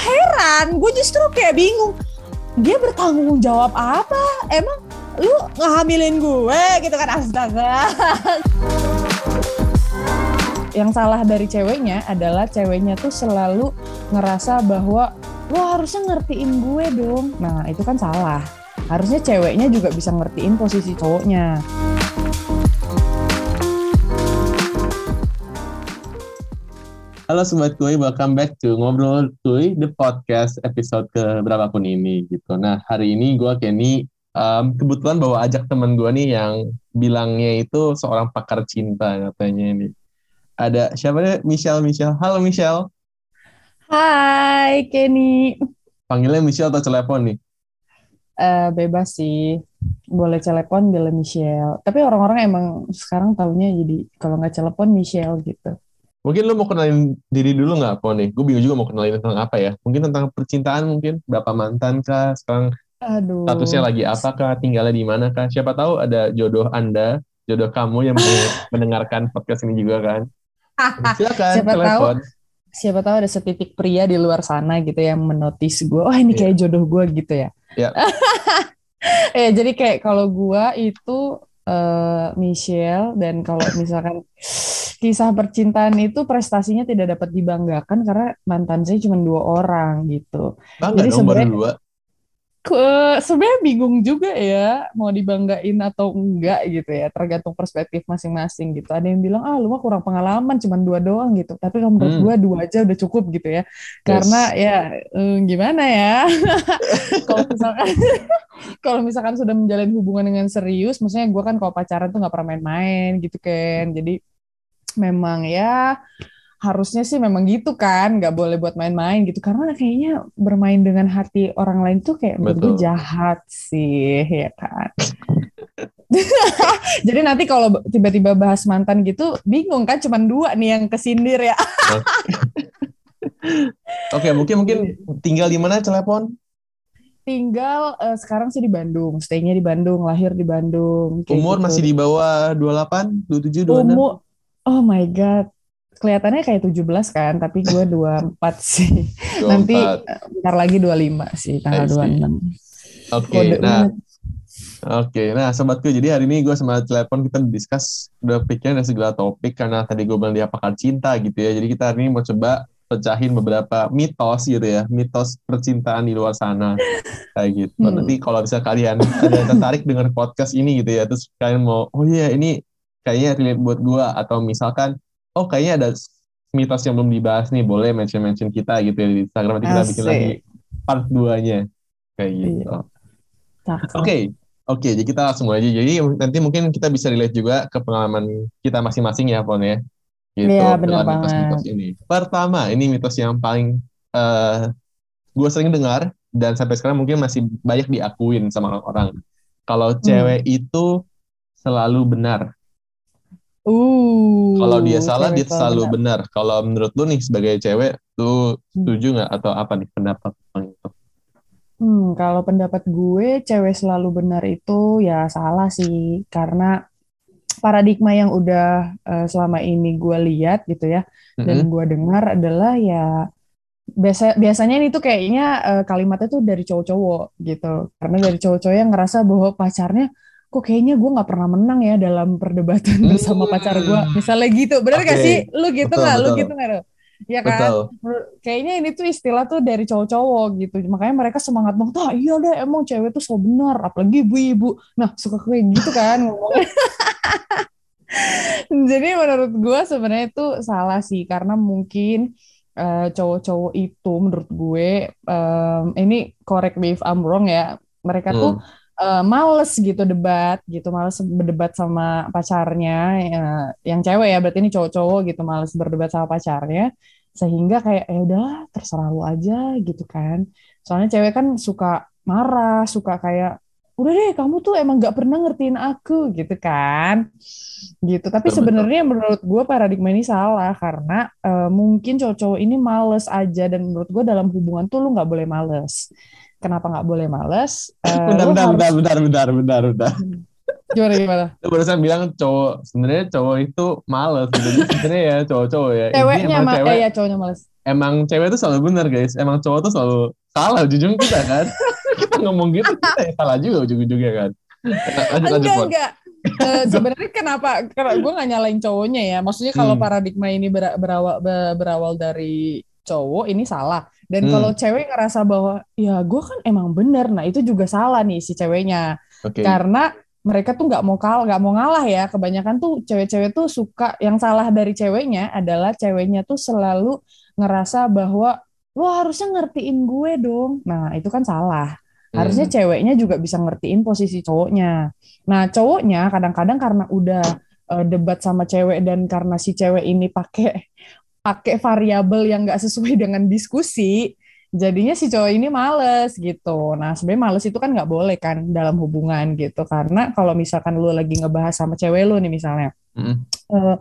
heran. Gue justru kayak bingung. Dia bertanggung jawab apa? Emang lu ngehamilin gue gitu kan? Astaga. Yang salah dari ceweknya adalah ceweknya tuh selalu ngerasa bahwa lo harusnya ngertiin gue dong. Nah itu kan salah. Harusnya ceweknya juga bisa ngertiin posisi cowoknya Halo Sobat Kui, welcome back to Ngobrol Kui, the podcast episode ke berapa pun ini gitu. Nah, hari ini gue Kenny um, kebetulan bawa ajak temen gue nih yang bilangnya itu seorang pakar cinta katanya ini. Ada siapa nih? Michelle, Michelle. Halo Michelle. Hai Kenny Panggilnya Michelle atau telepon nih? Eh, bebas sih boleh telepon bila Michelle tapi orang-orang emang sekarang taunya jadi kalau nggak telepon Michelle gitu Mungkin lu mau kenalin diri dulu nggak, Po nih? Gue bingung juga mau kenalin tentang apa ya. Mungkin tentang percintaan mungkin. Berapa mantan kah? Sekarang aduh statusnya lagi apa kah? Tinggalnya di mana kah? Siapa tahu ada jodoh Anda, jodoh kamu yang mendengarkan podcast ini juga kan. Silakan, Siapa tahu telepon. siapa tahu ada setitik pria di luar sana gitu yang menotis gue oh ini kayak jodoh gue gitu ya Iya. eh jadi kayak kalau gue itu eh, Michelle dan kalau misalkan kisah percintaan itu prestasinya tidak dapat dibanggakan karena mantan saya cuma dua orang gitu Bangga Jadi dong baru sebenarnya- dua. Ke sebenarnya bingung juga ya mau dibanggain atau enggak gitu ya. Tergantung perspektif masing-masing gitu. Ada yang bilang ah lu mah kurang pengalaman cuma dua doang gitu. Tapi kalau menurut Hmm. gua dua aja udah cukup gitu ya. Karena ya eh, gimana ya? Kalau misalkan kalau misalkan sudah menjalin hubungan dengan serius maksudnya gua kan kalau pacaran tuh nggak pernah main-main gitu kan. Jadi memang ya harusnya sih memang gitu kan nggak boleh buat main-main gitu karena kayaknya bermain dengan hati orang lain tuh kayak Betul. jahat sih ya kan jadi nanti kalau tiba-tiba bahas mantan gitu bingung kan cuman dua nih yang kesindir ya Oke, mungkin mungkin tinggal di mana telepon? tinggal eh, sekarang sih di Bandung stay-nya di Bandung lahir di Bandung Umur gitu. masih di bawah 28, 27, 26. umur oh my god kelihatannya kayak 17 kan tapi gue 24 sih 24. nanti eh, bentar lagi 25 sih tanggal I see. 26 Oke, Kode nah. Oke, nah sobatku, jadi hari ini gue sama telepon kita discuss udah pikiran dari segala topik karena tadi gue bilang dia pakar cinta gitu ya. Jadi kita hari ini mau coba pecahin beberapa mitos gitu ya, mitos percintaan di luar sana kayak gitu. Hmm. Nanti kalau bisa kalian ada yang tertarik dengan podcast ini gitu ya, terus kalian mau, oh iya ini kayaknya relate buat gue atau misalkan, oh kayaknya ada mitos yang belum dibahas nih, boleh mention-mention kita gitu ya di Instagram nanti kita bikin lagi part 2-nya kayak gitu. Iya. Oke, oke, jadi kita langsung aja. Jadi nanti mungkin kita bisa relate juga ke pengalaman kita masing-masing ya, Pon ya. Gitu, benar dalam mitos-mitos ini. Pertama, ini mitos yang paling eh gue sering dengar dan sampai sekarang mungkin masih banyak diakuin sama orang-orang. Kalau Hmm. cewek itu selalu benar. Uh, Kalau dia salah, dia selalu benar. Kalau menurut lu nih sebagai cewek, lu setuju nggak atau apa nih pendapat tentang itu? Hmm, kalau pendapat gue, cewek selalu benar itu ya salah sih, karena paradigma yang udah eh, selama ini gue lihat gitu ya, dan Mm-mm. gue dengar adalah ya biasa biasanya ini tuh kayaknya eh, kalimatnya tuh dari cowok-cowok gitu, karena dari cowok-cowok yang ngerasa bahwa pacarnya kok kayaknya gue nggak pernah menang ya dalam perdebatan Hmm. bersama pacar gue, misalnya gitu, bener gak Oke. sih? Lu gitu nggak? Lu gitu nggak? Iya kan? Betul. Kayaknya ini tuh istilah tuh dari cowok-cowok gitu. Makanya mereka semangat banget, ah iya deh emang cewek tuh so benar, apalagi ibu-ibu. Nah, suka kayak gitu kan ngomongnya. Jadi menurut gue sebenarnya itu salah sih, karena mungkin eh, cowok-cowok itu menurut gue, em, ini correct me if I'm wrong ya, mereka tuh Eh, males gitu debat gitu, males berdebat sama pacarnya, eh, yang cewek ya, berarti ini cowok-cowok gitu, males berdebat sama pacarnya, sehingga kayak ya udahlah terserah lu aja gitu kan. Soalnya cewek kan suka marah, suka kayak udah deh kamu tuh emang gak pernah ngertiin aku gitu kan. Gitu. Tapi sebenarnya menurut gue paradigma ini salah karena eh, mungkin cowok-cowok ini males aja. Dan menurut gue dalam hubungan tuh lu nggak boleh males kenapa nggak boleh males Eh, Bentar, lu bentar, harus bentar, bentar, bentar, bentar, bentar. Gimana gimana? Lu barusan bilang cowok, sebenarnya cowok itu males gitu. Sebenarnya ya cowok-cowok ya. Ceweknya emang mah, cewek, eh ya cowoknya males. emang cewek itu selalu benar guys. Emang cowok tuh selalu salah ujung kita kan. kita ngomong gitu kita yang salah juga ujung-ujungnya kan. Lanjut lanjut enggak enggak Eh, sebenarnya kenapa karena gue nggak nyalain cowoknya ya maksudnya kalau Hmm. paradigma ini ber- berawal be- berawal dari cowok ini salah. Dan Hmm. kalau cewek ngerasa bahwa ya gue kan emang bener. Nah itu juga salah nih si ceweknya. Oke. karena mereka tuh nggak mau kalah nggak mau ngalah ya. Kebanyakan tuh cewek-cewek tuh suka yang salah dari ceweknya adalah ceweknya tuh selalu ngerasa bahwa lo harusnya ngertiin gue dong. Nah itu kan salah. Harusnya Hmm. ceweknya juga bisa ngertiin posisi cowoknya. Nah cowoknya kadang-kadang karena udah eh, debat sama cewek dan karena si cewek ini pakai pakai variabel yang nggak sesuai dengan diskusi jadinya si cowok ini males gitu. Nah sebenarnya males itu kan nggak boleh kan dalam hubungan gitu karena kalau misalkan lu lagi ngebahas sama cewek lu nih misalnya, Mm-mm. eh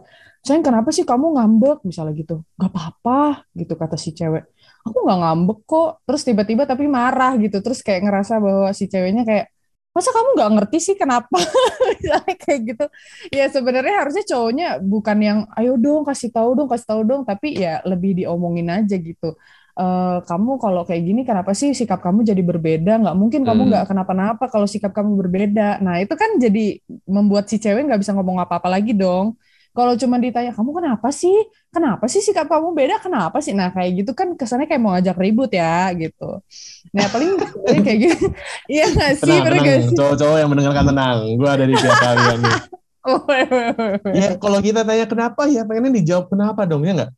sayang kenapa sih kamu ngambek misalnya gitu, nggak apa-apa gitu kata si cewek. Aku nggak ngambek kok. Terus tiba-tiba tapi marah gitu. Terus kayak ngerasa bahwa si ceweknya kayak masa kamu nggak ngerti sih kenapa kayak gitu. Ya sebenarnya harusnya cowoknya bukan yang ayo dong kasih tahu dong kasih tahu dong. Tapi ya lebih diomongin aja gitu. Eh, kamu kalau kayak gini kenapa sih sikap kamu jadi berbeda? Nggak mungkin kamu Hmm. nggak kenapa-napa kalau sikap kamu berbeda. Nah itu kan jadi membuat si cewek nggak bisa ngomong apa-apa lagi dong kalau cuma ditanya kamu kenapa sih kenapa sih sikap kamu beda kenapa sih nah kayak gitu kan kesannya kayak mau ngajak ribut ya gitu nah paling kayak gitu iya nggak sih Tenang, tenang. Cowok-cowok yang mendengarkan tenang. Gue ada di pihak kalian. Ya kalau kita tanya kenapa ya pengennya dijawab kenapa dong ya nggak?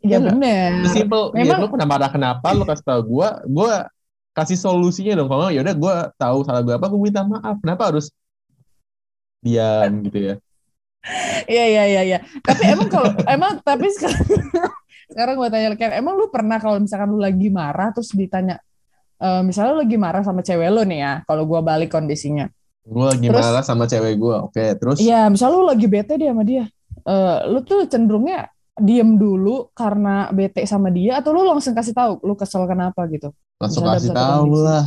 ya nggak? bener Simple. Ya, Memang- lu kenapa ada kenapa? Lu kasih tahu gue. Gue kasih solusinya dong. Kalau ya udah gue tahu salah gue apa. Gue minta maaf. Kenapa harus diam gitu ya? Iya iya iya iya. Tapi emang kalau emang tapi sekarang sekarang gue tanya Ken, emang lu pernah kalau misalkan lu lagi marah terus ditanya eh, misalnya lu lagi marah sama cewek lu nih ya, kalau gua balik kondisinya. Gue lagi Terus? marah sama cewek gue. Oke, terus? Iya, misalnya lu lagi bete dia sama dia. Eh, lu tuh cenderungnya diem dulu karena bete sama dia atau lu langsung kasih tahu lu kesel kenapa gitu. Langsung Misalnya kasih tahu kondisi. lah.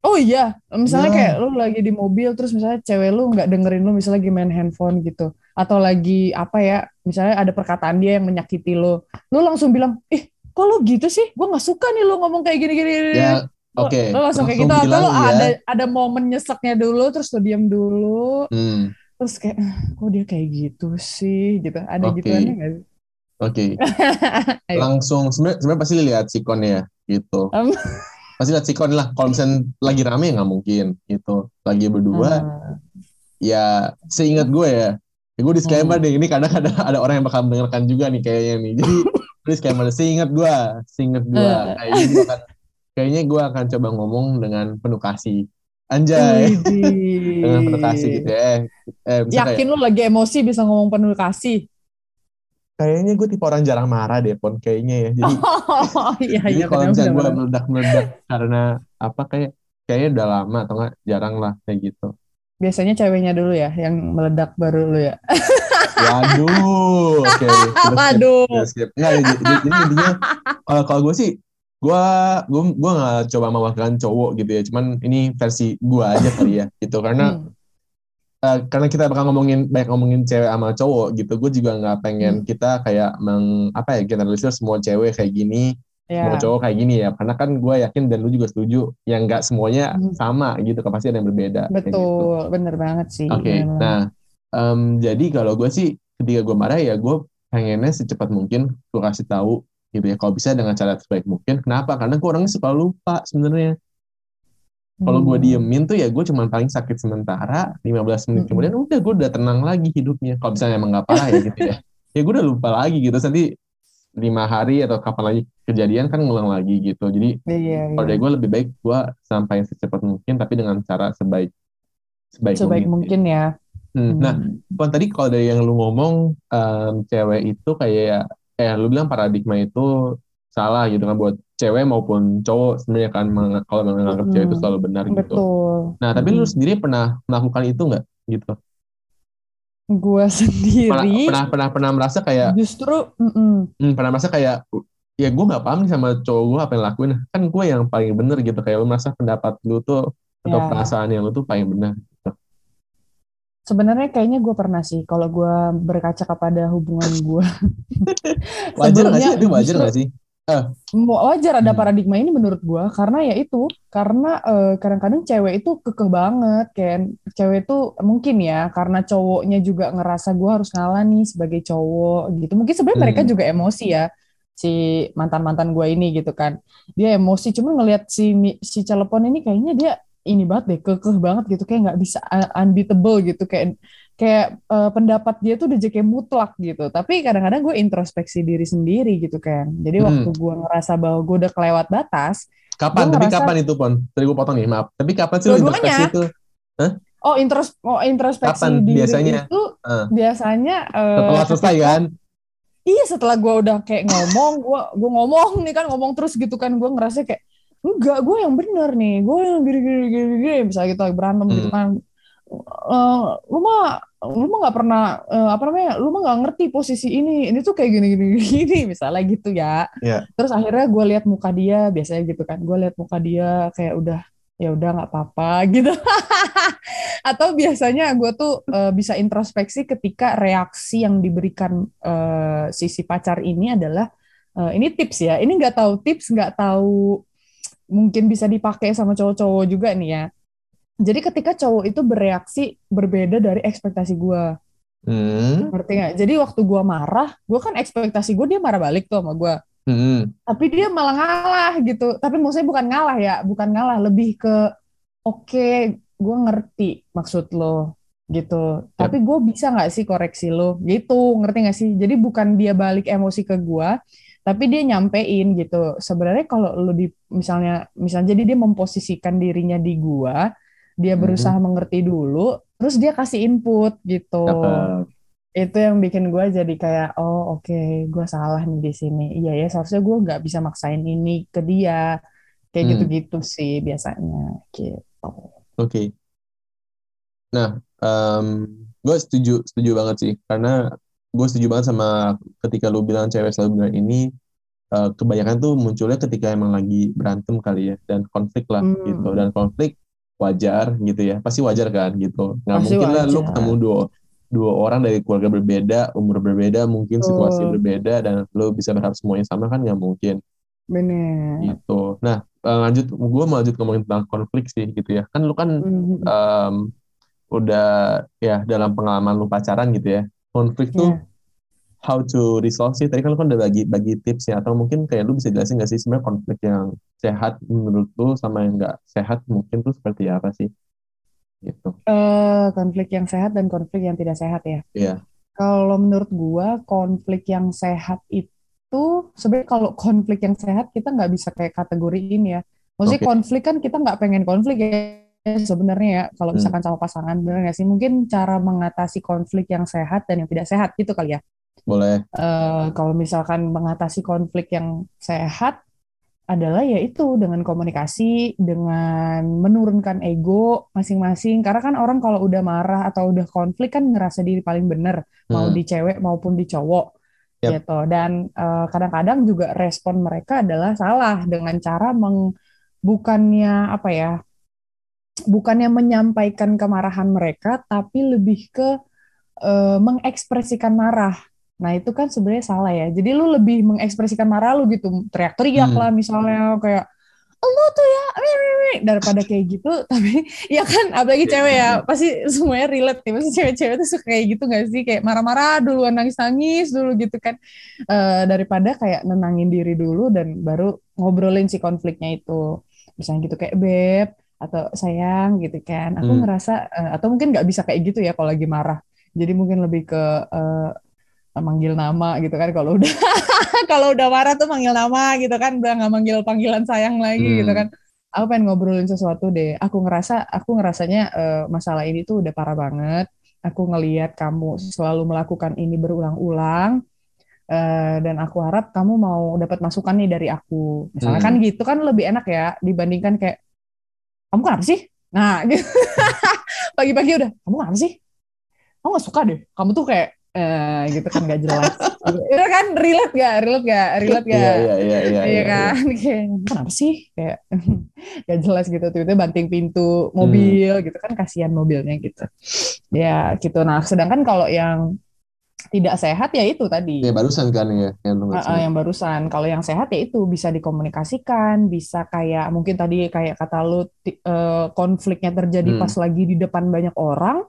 Oh iya, misalnya Iya. kayak lu lagi di mobil terus misalnya cewek lu nggak dengerin lu misalnya lagi main handphone gitu atau lagi apa ya, misalnya ada perkataan dia yang menyakiti lu, lu langsung bilang, ih kok lu gitu sih? Gue nggak suka nih lu ngomong kayak gini gini. gini." Ya, oke. Lu langsung kayak gitu atau lu ya. ada ada momen nyeseknya dulu terus lu diam dulu Hmm, terus kayak "Ah, kok dia kayak gitu sih gitu. Ada Oke. gituannya nggak sih? Oke. Ayo. Langsung sebenarnya pasti lihat sikon ya gitu. Em. pasti lihat sikon lah. Kalau misalnya lagi rame nggak mungkin gitu. Lagi berdua Ah, ya seingat gue ya. Ya gue disclaimer Hmm. deh ini kadang-kadang ada orang yang bakal mendengarkan juga nih kayaknya nih. Jadi gue disclaimer seingat gue, seingat gue Eh. kayaknya gue akan kayaknya gue akan coba ngomong dengan penuh kasih. Anjay. Dengan penuh kasih gitu ya. Eh, eh misalnya kayak, Yakin lu lagi emosi bisa ngomong penuh kasih? kayaknya gue tipe orang jarang marah deh pon kayaknya ya. Jadi Oh iya iya kalau misalnya gue meledak-meledak karena apa kayak kayaknya udah lama atau enggak jarang lah kayak gitu. Biasanya ceweknya dulu ya yang meledak baru lu ya. Waduh, oke. skip, Waduh. skip. Nggak, jadi, intinya kalau kalau gue sih gue gue gue nggak coba mewakilkan cowok gitu ya. Cuman ini versi gue aja kali ya gitu karena Hmm. eh, karena kita bakal ngomongin banyak ngomongin cewek sama cowok gitu. Gue juga nggak pengen Hmm. kita kayak meng apa ya generalisir semua cewek kayak gini semua Ya. cowok kayak gini ya karena kan gue yakin dan lu juga setuju yang nggak semuanya Hmm. sama gitu kan pasti ada yang berbeda gitu. Betul, bener banget sih. oke memang. nah em, jadi kalau gue sih ketika gue marah ya gue pengennya secepat mungkin gue kasih tahu gitu ya kalau bisa dengan cara terbaik mungkin kenapa karena gue orangnya suka lupa sebenarnya kalau gue Hmm. diemin tuh ya gue cuma paling sakit sementara 15 menit Mm-mm. kemudian udah gue udah tenang lagi hidupnya kalau misalnya emang nggak parah ya gitu ya ya gue udah lupa lagi gitu nanti lima hari atau kapan lagi kejadian kan ngulang lagi gitu jadi Iya, kalau iya. dari gue lebih baik gue sampaikan secepat mungkin tapi dengan cara sebaik sebaik, Sebaik mungkin. mungkin ya. Hmm, Nah, Hmm. Pon, tadi kalau dari yang lu ngomong em, cewek itu kayak eh lu bilang paradigma itu salah gitu kan buat cewek maupun cowok sebenarnya kan meng- kalau menganggap cewek itu Hmm, selalu benar gitu. Betul. Nah, tapi lu Hmm. sendiri pernah melakukan itu nggak gitu? Pernah, sendiri pernah pernah pernah merasa kayak justru mm-mm. hmm, pernah merasa kayak ya gue nggak paham nih sama cowok gue apa yang lakuin kan gue yang paling bener gitu kayak lu merasa pendapat lu tuh atau Ya. perasaan yang lu tuh paling benar gitu. sebenarnya kayaknya gue pernah sih kalau gue berkaca kepada hubungan gue. wajar nggak sih? Itu wajar nggak sih? Uh. Wajar ada hmm. paradigma ini menurut gue karena ya itu karena uh, kadang-kadang cewek itu kekeh banget kan cewek itu mungkin ya karena cowoknya juga ngerasa gue harus ngalah nih sebagai cowok gitu mungkin sebenarnya hmm. mereka juga emosi ya si mantan mantan gue ini gitu kan dia emosi cuma ngelihat si si telepon ini kayaknya dia ini banget deh kekeh banget gitu kayak nggak bisa unbeatable gitu kayak kayak uh, pendapat dia tuh udah jadi mutlak gitu. Tapi kadang-kadang gue introspeksi diri sendiri gitu kan. Jadi hmm. waktu gue ngerasa bahwa gue udah kelewat batas. Kapan? Tapi ngerasa, kapan itu pon? Tadi gue potong nih, maaf. Tapi kapan sih introspeksi itu? Huh? Oh, intros oh introspeksi kapan diri biasanya? itu uh. biasanya uh, setelah selesai kan? Iya, setelah gue udah kayak ngomong, gue gue ngomong nih kan ngomong terus gitu kan, gue ngerasa kayak enggak, gue yang bener nih, gue yang gini gini gini, gini. misalnya gitu berantem gitu hmm. gitu kan. Uh, lu mah lu mah nggak pernah uh, apa namanya lu mah nggak ngerti posisi ini ini tuh kayak gini gini gini misalnya gitu ya yeah. terus akhirnya gue lihat muka dia biasanya gitu kan gue lihat muka dia kayak udah ya udah nggak apa-apa gitu atau biasanya gue tuh uh, bisa introspeksi ketika reaksi yang diberikan uh, sisi pacar ini adalah uh, ini tips ya ini nggak tahu tips nggak tahu mungkin bisa dipakai sama cowok-cowok juga nih ya jadi ketika cowok itu bereaksi berbeda dari ekspektasi gue. Hmm. Ngerti gak? Jadi waktu gue marah, gue kan ekspektasi gue dia marah balik tuh sama gue. Hmm. Tapi dia malah ngalah gitu. Tapi maksudnya bukan ngalah ya, bukan ngalah, lebih ke oke, okay, gue ngerti maksud lo gitu. Yep. Tapi gue bisa nggak sih koreksi lo gitu, ngerti gak sih? Jadi bukan dia balik emosi ke gue, tapi dia nyampein gitu. Sebenarnya kalau lo di misalnya misalnya jadi dia memposisikan dirinya di gue dia hmm. berusaha hmm. mengerti dulu terus dia kasih input gitu Apa? itu yang bikin gue jadi kayak oh oke okay, gue salah nih di sini iya ya seharusnya gue nggak bisa maksain ini ke dia kayak hmm. gitu-gitu sih biasanya gitu oke okay. nah um, gue setuju setuju banget sih karena gue setuju banget sama ketika lu bilang cewek selalu bilang ini uh, kebanyakan tuh munculnya ketika emang lagi berantem kali ya dan konflik lah hmm. gitu. Dan konflik wajar gitu ya. Pasti wajar kan gitu. Nggak pasti mungkin lah lu ketemu dua dua orang dari keluarga berbeda umur berbeda mungkin situasi oh. berbeda dan lu bisa berharap semuanya sama kan? Nggak mungkin. Benar gitu. Nah eh, lanjut gue mau lanjut ngomongin tentang konflik sih gitu ya. Kan lu kan mm-hmm. um, udah ya dalam pengalaman lu pacaran gitu ya konflik yeah. tuh how to resolve sih tadi kan lu kan udah bagi bagi tips ya atau mungkin kayak lu bisa jelasin gak sih sebenarnya konflik yang sehat menurut lu sama yang nggak sehat mungkin tuh seperti apa sih gitu uh, konflik yang sehat dan konflik yang tidak sehat ya iya yeah. kalau menurut gua konflik yang sehat itu sebenarnya kalau konflik yang sehat kita nggak bisa kayak kategoriin ya maksudnya okay. konflik kan kita nggak pengen konflik ya sebenarnya ya kalau hmm. misalkan hmm. sama pasangan bener nggak sih mungkin cara mengatasi konflik yang sehat dan yang tidak sehat gitu kali ya boleh. Uh, kalau misalkan mengatasi konflik yang sehat adalah yaitu dengan komunikasi, dengan menurunkan ego masing-masing. Karena kan orang kalau udah marah atau udah konflik kan ngerasa diri paling bener, hmm. mau di cewek maupun di cowok, yep. gitu. Dan kadang eh, kadang-kadang juga respon mereka adalah salah dengan cara meng bukannya apa ya, bukannya menyampaikan kemarahan mereka, tapi lebih ke uh, mengekspresikan marah Nah itu kan sebenarnya salah ya. Jadi lu lebih mengekspresikan marah lu gitu, teriak-teriak hmm. lah misalnya kayak lu tuh ya daripada kayak gitu. Tapi ya kan apalagi cewek ya pasti semuanya relate nih. Pasti cewek-cewek tuh suka kayak gitu gak sih? Kayak marah-marah dulu, nangis-nangis dulu gitu kan. Uh, daripada kayak nenangin diri dulu dan baru ngobrolin si konfliknya itu. Misalnya gitu kayak beb atau sayang gitu kan. Aku hmm. ngerasa uh, atau mungkin nggak bisa kayak gitu ya kalau lagi marah. Jadi mungkin lebih ke uh, manggil nama gitu kan kalau udah kalau udah marah tuh manggil nama gitu kan udah nggak manggil panggilan sayang lagi hmm. gitu kan aku pengen ngobrolin sesuatu deh aku ngerasa aku ngerasanya uh, masalah ini tuh udah parah banget aku ngeliat kamu selalu melakukan ini berulang-ulang uh, dan aku harap kamu mau dapat masukan nih dari aku misalnya hmm. kan gitu kan lebih enak ya dibandingkan kayak kamu kenapa sih? Nah gitu. pagi-pagi udah kamu kenapa sih? Kamu gak suka deh. Kamu tuh kayak eh gitu kan nggak jelas. Itu kan relate gak relate gak relate gak Iya, iya, iya, iya, iya iya, kan? Kayak kenapa sih? Kayak gak jelas gitu. Tiba-tiba banting pintu mobil gitu kan kasihan mobilnya gitu. Ya gitu. Nah sedangkan kalau yang tidak sehat ya itu tadi Ya barusan kan ya yang Uh, uh, yang barusan. Kalau yang sehat ya itu bisa dikomunikasikan, bisa kayak mungkin tadi kayak kata lu eh, konfliknya terjadi Hmm. pas lagi di depan banyak orang,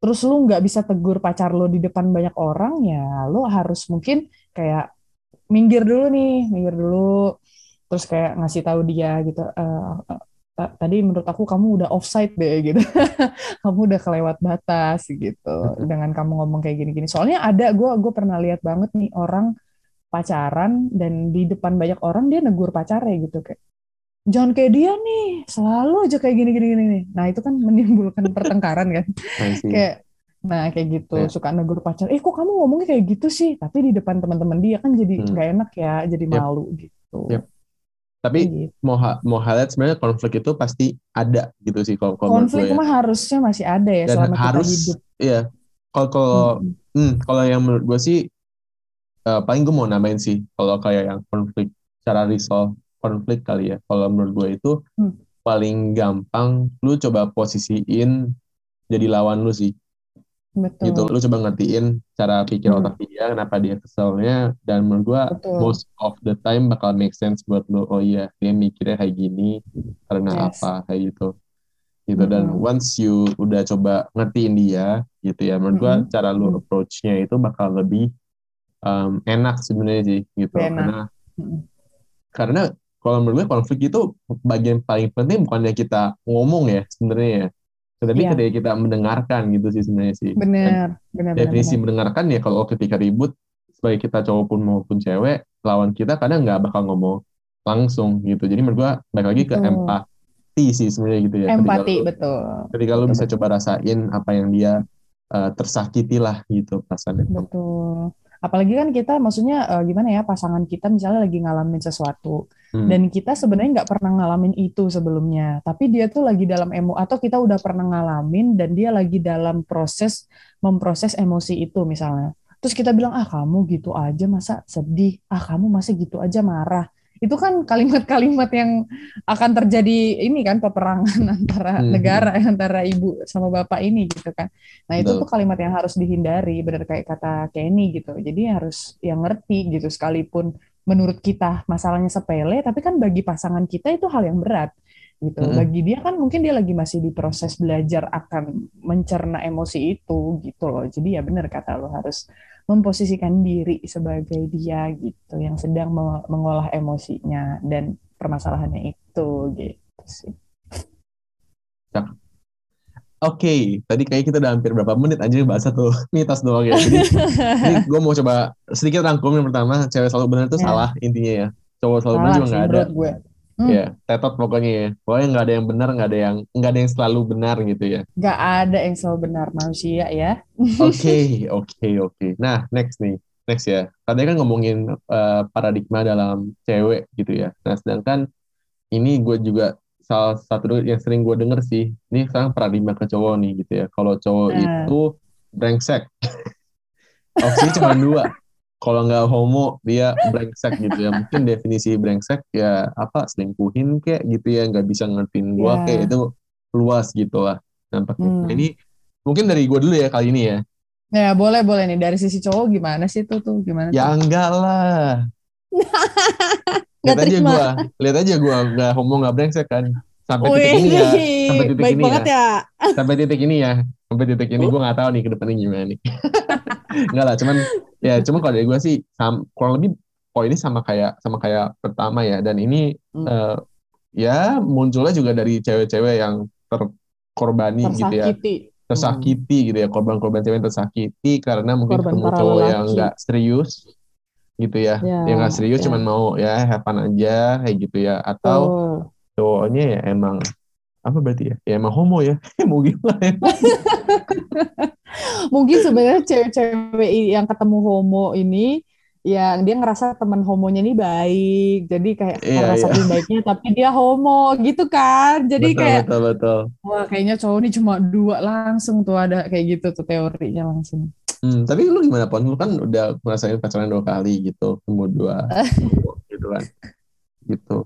terus lu nggak bisa tegur pacar lu di depan banyak orang, ya lu harus mungkin kayak minggir dulu nih, minggir dulu, terus kayak ngasih tahu dia gitu. ta- tadi menurut aku kamu udah offside deh gitu, kamu udah kelewat batas gitu dengan kamu ngomong kayak gini-gini. Soalnya ada gue gue pernah lihat banget nih orang pacaran dan di depan banyak orang dia negur pacarnya gitu kayak jangan kayak dia nih selalu aja kayak gini gini gini nih. nah itu kan menimbulkan pertengkaran kan kayak nah kayak gitu Ya. suka negur pacar eh kok kamu ngomongnya kayak gitu sih tapi di depan teman-teman dia kan jadi Hmm. nggak enak ya jadi Yep. malu gitu Yep. Tapi Kayak gitu. mau mau highlight sebenarnya konflik itu pasti ada gitu sih kalau konflik ya. mah harusnya masih ada ya Dan selama harus kita hidup iya. Kalau kalau Mm-mm. hmm, kalau yang menurut gue sih eh, paling gue mau namain sih kalau kayak yang konflik cara resolve konflik kali ya. Kalau menurut gue itu Hmm. paling gampang lu coba posisiin jadi lawan lu sih. Betul gitu lu coba ngertiin cara pikir Hmm. otak dia kenapa dia keselnya dan menurut gua betul most of the time bakal make sense buat lu oh iya dia mikirnya kayak gini karena Yes. apa kayak gitu gitu dan Mm-mm. once you udah coba ngertiin dia gitu ya menurut gua Mm-mm. cara lu Mm. approach-nya itu bakal lebih um, enak sebenarnya sih gitu Enak. karena Mm-mm. karena kalau menurut gue konflik itu bagian paling penting bukannya kita ngomong ya sebenarnya ya tapi Iya. ketika kita mendengarkan gitu sih sebenarnya sih bener bener definisi bener. mendengarkan ya kalau ketika ribut sebagai kita cowok pun maupun cewek lawan kita kadang nggak bakal ngomong langsung gitu jadi menurut gua balik lagi ke empati sih sebenarnya gitu ya empati ketika lu, betul ketika lu Betul, bisa betul. coba rasain apa yang dia uh, tersakiti lah gitu perasaannya Betul. Apalagi kan kita, maksudnya eh, gimana ya, pasangan kita misalnya lagi ngalamin sesuatu, Hmm. dan kita sebenarnya nggak pernah ngalamin itu sebelumnya, tapi dia tuh lagi dalam emo, atau kita udah pernah ngalamin dan dia lagi dalam proses memproses emosi itu misalnya. Terus kita bilang, ah kamu gitu aja masa sedih, ah kamu masa gitu aja marah. Itu kan kalimat-kalimat yang akan terjadi ini kan peperangan antara Hmm. negara, antara ibu sama bapak ini gitu kan. Nah, itu Betul. tuh kalimat yang harus dihindari, benar kayak kata Kenny gitu. Jadi harus yang ngerti gitu, sekalipun menurut kita masalahnya sepele, tapi kan bagi pasangan kita itu hal yang berat gitu. Mm-mm. Bagi dia kan mungkin dia lagi masih di proses belajar akan mencerna emosi itu gitu loh. Jadi ya benar kata lo harus memposisikan diri sebagai dia gitu yang sedang me- mengolah emosinya dan permasalahannya itu gitu sih. Oke, tadi kayak kita udah hampir berapa menit aja bahasa tuh mitos doang ya. Jadi, jadi gue mau coba sedikit rangkum yang pertama, cewek selalu benar itu Ya. salah intinya ya. Cowok selalu benar juga nggak ada. gue. Hmm. Ya, tetot pokoknya ya. Pokoknya nggak ada yang benar, nggak ada yang nggak ada yang selalu benar gitu ya. Gak ada yang selalu benar manusia ya. Oke, oke, oke. Nah, next nih. Next ya. Katanya kan ngomongin eh, paradigma dalam cewek gitu ya. Nah, sedangkan ini gue juga salah satu yang sering gue denger sih. Ini sekarang paradigma ke cowok nih gitu ya. Kalau cowok Nah. itu brengsek. Opsinya cuma dua. Kalau nggak homo, dia brengsek gitu ya. Mungkin definisi brengsek ya apa selingkuhin kayak gitu ya. Nggak bisa ngertiin gue Ya. kayak itu luas gitu lah. Nampaknya. Hmm. Nah, ini mungkin dari gue dulu ya kali ini ya. Ya boleh boleh nih dari sisi cowok gimana sih tuh tuh gimana Ya tuh? enggak lah. Lihat aja gua, lihat aja gua nggak homo nggak brengsek kan. Sampai titik ini ya, sampai titik baik ini banget ya. sampai titik ini ya, sampai titik ini gua nggak tahu nih ke depannya gimana nih. Enggak lah, cuman ya cuman kalau dari gua sih sam, kurang lebih poinnya sama kayak sama kayak pertama ya dan ini Hmm. eh, ya munculnya juga dari cewek-cewek yang terkorbani gitu ya Tersakiti. tersakiti gitu ya korban-korban cewek yang tersakiti karena mungkin Korban ketemu cowok lelaki. yang nggak serius gitu ya Ya, yang nggak serius ya. cuman mau ya have fun aja kayak gitu ya atau Betul. cowoknya ya emang apa berarti ya ya emang homo ya mau gimana ya Mungkin sebenarnya cewek-cewek yang ketemu homo ini yang dia ngerasa teman homonya ini baik. Jadi kayak karena iya. saking baiknya tapi dia homo gitu kan. Jadi betul kayak betul betul wah kayaknya cowok ini cuma dua langsung tuh ada kayak gitu tuh teorinya langsung. Hmm, tapi lu gimana pon? Lu kan udah ngerasain pacaran dua kali gitu, ketemu dua, gitu kan, gitu.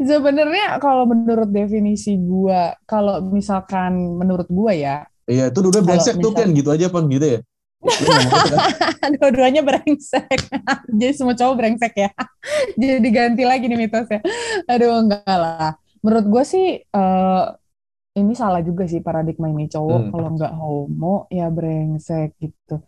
Sebenarnya kalau menurut definisi gua, kalau misalkan menurut gua ya, Iya, itu dua brengsek tuh kan gitu aja pon gitu ya. Gitu kan? dua-duanya brengsek. Jadi semua cowok brengsek ya. Jadi ganti lagi nih mitosnya. Aduh, enggak lah. Menurut gue sih eh, ini salah juga sih paradigma ini cowok Hmm. kalau nggak homo ya brengsek gitu.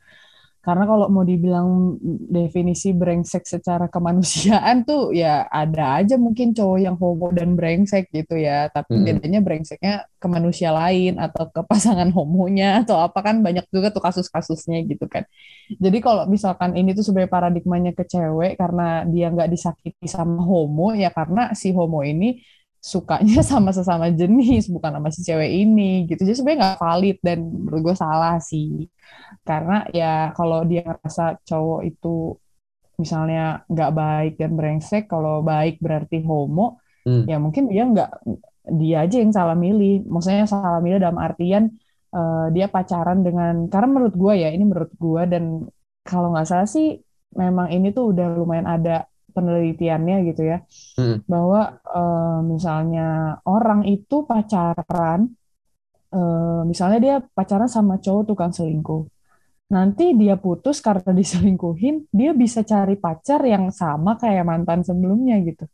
Karena kalau mau dibilang definisi brengsek secara kemanusiaan tuh ya ada aja mungkin cowok yang homo dan brengsek gitu ya. Tapi Hmm. bedanya brengseknya ke manusia lain atau ke pasangan homonya atau apa kan banyak juga tuh kasus-kasusnya gitu kan. Jadi kalau misalkan ini tuh sebagai paradigmanya ke cewek karena dia nggak disakiti sama homo ya karena si homo ini sukanya sama sesama jenis bukan sama si cewek ini gitu. Jadi sebenarnya nggak valid dan menurut gue salah sih. Karena ya kalau dia ngerasa cowok itu misalnya nggak baik dan brengsek, kalau baik berarti homo, Hmm. ya mungkin dia nggak dia aja yang salah milih. Maksudnya salah milih dalam artian eh, dia pacaran dengan karena menurut gue ya ini menurut gue dan kalau nggak salah sih memang ini tuh udah lumayan ada penelitiannya gitu ya Hmm. bahwa eh, misalnya orang itu pacaran eh, misalnya dia pacaran sama cowok tukang selingkuh nanti dia putus karena diselingkuhin dia bisa cari pacar yang sama kayak mantan sebelumnya gitu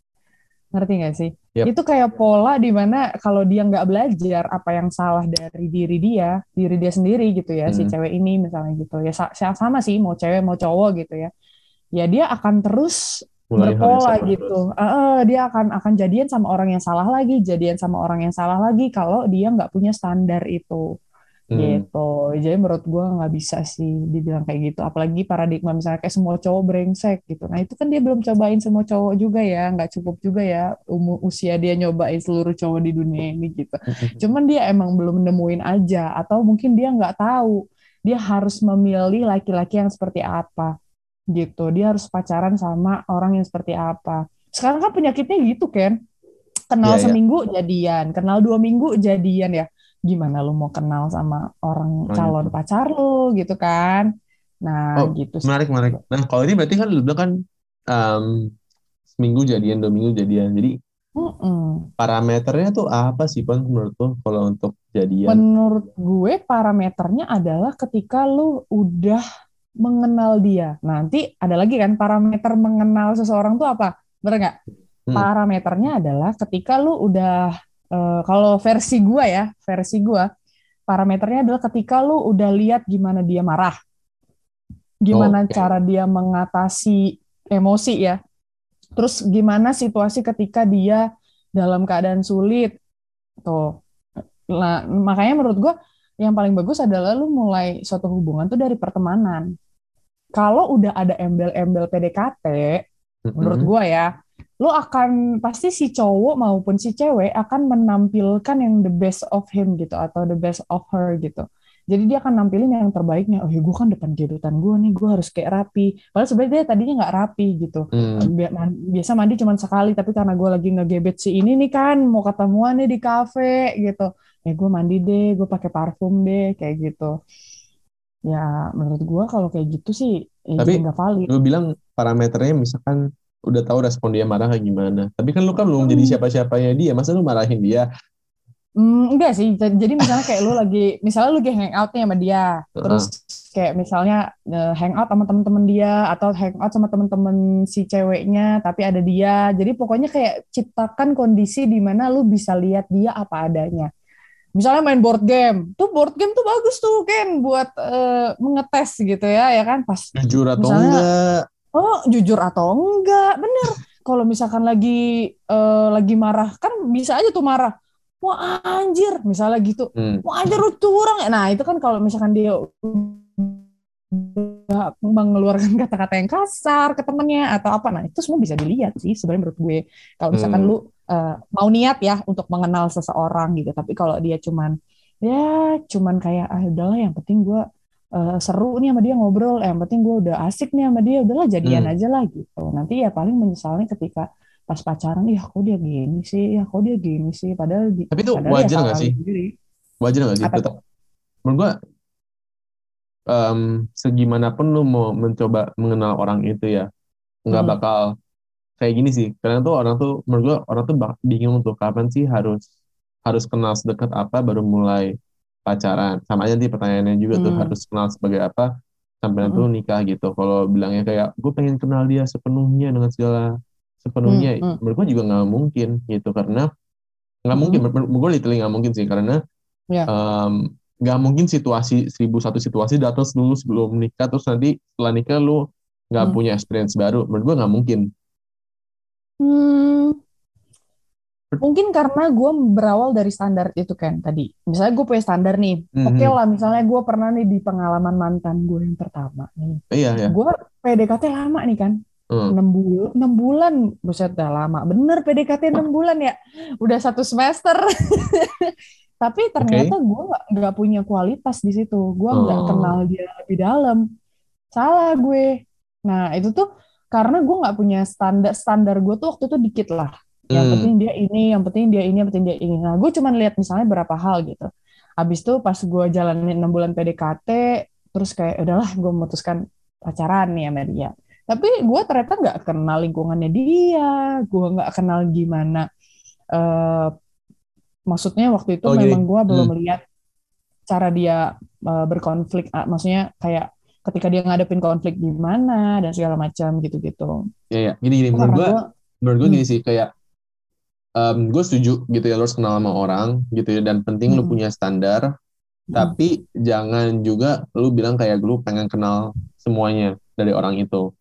ngerti nggak sih Yap. itu kayak pola di mana kalau dia nggak belajar apa yang salah dari diri dia diri dia sendiri gitu ya si Hmm. cewek ini misalnya gitu ya sa- sama sih mau cewek mau cowok gitu ya ya dia akan terus Mulai berpola gitu. Eh, dia akan akan jadian sama orang yang salah lagi, jadian sama orang yang salah lagi kalau dia nggak punya standar itu Hmm. gitu. Jadi menurut gua nggak bisa sih dibilang kayak gitu. Apalagi paradigma misalnya kayak semua cowok brengsek gitu. Nah itu kan dia belum cobain semua cowok juga ya, nggak cukup juga ya umur usia dia nyobain seluruh cowok di dunia ini gitu. Cuman dia emang belum nemuin aja atau mungkin dia nggak tahu dia harus memilih laki-laki yang seperti apa gitu. Dia harus pacaran sama orang yang seperti apa. Sekarang kan penyakitnya gitu kan. Iya, Kenal iya. seminggu jadian, kenal dua minggu jadian ya. Gimana lu mau kenal sama orang Oh, calon gitu. pacar lu gitu kan? Nah, Oh, gitu sih. Menarik, menarik. Nah, kalau ini berarti kan lu bilang kan em, seminggu jadian, dua minggu jadian. Jadi Mm-mm. parameternya tuh apa sih, Pon, menurut lu kalau untuk jadian? Menurut gue parameternya adalah ketika lu udah mengenal dia. Nanti ada lagi kan parameter mengenal seseorang tuh apa? Bener nggak? Hmm. Parameternya adalah ketika lu udah eh, kalau versi gua ya, versi gua parameternya adalah ketika lu udah lihat gimana dia marah. Gimana Oke. cara dia mengatasi emosi ya. Terus gimana situasi ketika dia dalam keadaan sulit. Tuh. Nah, makanya menurut gua yang paling bagus adalah lu mulai suatu hubungan tuh dari pertemanan. Kalau udah ada embel-embel PDKT, menurut Mm-mm. gua ya, lu akan pasti si cowok maupun si cewek akan menampilkan yang the best of him gitu atau the best of her gitu. Jadi dia akan nampilin yang terbaiknya. Oh ya gue kan depan gebetan gue nih, gue harus kayak rapi. Padahal sebenarnya dia tadinya nggak rapi gitu. Hmm. Biasa mandi cuma sekali, tapi karena gue lagi ngegebet si ini nih kan, mau ketemuan nih di kafe gitu. Ya gue mandi deh, gue pakai parfum deh, kayak gitu. Ya menurut gue kalau kayak gitu sih, ya Tapi nggak valid. Lu bilang parameternya misalkan udah tahu respon dia marah kayak gimana. Tapi kan lu kan belum jadi siapa-siapanya dia. Masa lu marahin dia? Hmm, enggak sih. Jadi misalnya kayak lu lagi, misalnya lu lagi hangout nih sama dia, terus kayak misalnya eh, hangout sama temen-temen dia atau hangout sama temen-temen si ceweknya, tapi ada dia. Jadi pokoknya kayak ciptakan kondisi di mana lu bisa lihat dia apa adanya. Misalnya main board game, tuh board game tuh bagus tuh kan buat eh, mengetes gitu ya, ya kan pas Jujur atau Misalnya- enggak? Oh, jujur atau enggak? Bener. Kalau misalkan lagi eh, lagi marah, kan bisa aja tuh marah. Wah anjir, misalnya gitu. Hmm. Wah anjir lu curang. Nah itu kan kalau misalkan dia mengeluarkan kata-kata yang kasar ke temennya atau apa, nah itu semua bisa dilihat sih sebenarnya menurut gue. Kalau misalkan Hmm. lu eh, mau niat ya untuk mengenal seseorang gitu, tapi kalau dia cuman ya cuman kayak ah udahlah yang penting gue eh, seru nih sama dia ngobrol, eh, yang penting gue udah asik nih sama dia, udahlah jadian Hmm. aja lah gitu. Nanti ya paling menyesalnya ketika pas pacaran, ya kok dia gini sih, ya kok dia gini sih, padahal Tapi itu padahal ya wajar nggak salah sih? sendiri. Wajar nggak sih? Menurut gua um, segimanapun lu mau mencoba mengenal orang itu ya nggak Hmm. bakal kayak gini sih karena tuh orang tuh menurut gua orang tuh bak- bingung tuh kapan sih harus harus kenal sedekat apa baru mulai pacaran sama aja nanti pertanyaannya juga tuh Hmm. harus kenal sebagai apa sampai nanti Hmm. nikah gitu kalau bilangnya kayak gue pengen kenal dia sepenuhnya dengan segala sepenuhnya Hmm, hmm. menurut gua juga nggak mungkin gitu karena nggak mungkin Hmm. menurut gue literally nggak mungkin sih karena Ya. em, nggak mungkin situasi seribu satu situasi datang dulu sebelum nikah terus nanti setelah nikah lu nggak Hmm. punya experience baru menurut gue nggak mungkin Hmm, mungkin karena gue berawal dari standar itu kan tadi. Misalnya gue punya standar nih. Mhm. Oke lah, misalnya gue pernah nih di pengalaman mantan gue yang pertama nih. iya ya Gue PDKT lama nih kan. Hmm. 6 bulan, 6 bulan. Buset dah lama. Bener PDKT 6 bulan ya. Udah satu semester. Tapi ternyata gue nggak punya kualitas di situ. Gue nggak Oh. kenal dia lebih dalam. Salah gue. Nah itu tuh karena gue nggak punya standar standar gue tuh waktu itu dikit lah. Yang Hmm. penting dia ini, yang penting dia ini, yang penting dia ini. Nah gue cuma lihat misalnya berapa hal gitu. Habis itu pas gue jalanin 6 bulan PDKT, terus kayak udahlah gue memutuskan pacaran nih sama dia. Tapi gue ternyata nggak kenal lingkungannya dia, gue nggak kenal gimana. eh maksudnya waktu itu Oh, memang gue belum Hmm. lihat cara dia eh, berkonflik, Ah, maksudnya kayak ketika dia ngadepin konflik gimana dan segala macam gitu-gitu. ya ya gini gini menurut gue menurut gue Hmm. gini sih kayak gue setuju gitu ya lo harus kenal sama orang gitu ya dan penting Hmm. punya standar Hmm. tapi jangan juga lu bilang kayak lu pengen kenal semuanya dari orang itu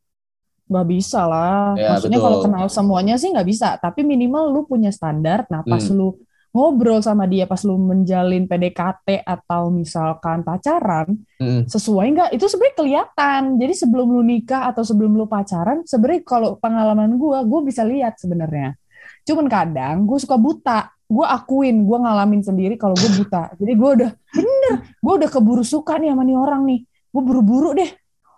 Gak bisa lah. Ya, Maksudnya betul. kalau kenal semuanya sih nggak bisa. Tapi minimal lu punya standar. Nah pas Hmm. lu ngobrol sama dia, pas lu menjalin PDKT atau misalkan pacaran, Mm-mm. sesuai nggak? Itu sebenarnya kelihatan. Jadi sebelum lu nikah atau sebelum lu pacaran, sebenarnya kalau pengalaman gue, gue bisa lihat sebenarnya. Cuman kadang gue suka buta. Gue akuin, gue ngalamin sendiri kalau gue buta. Jadi gue udah bener, gue udah keburu suka nih sama nih orang nih. Gue buru-buru deh.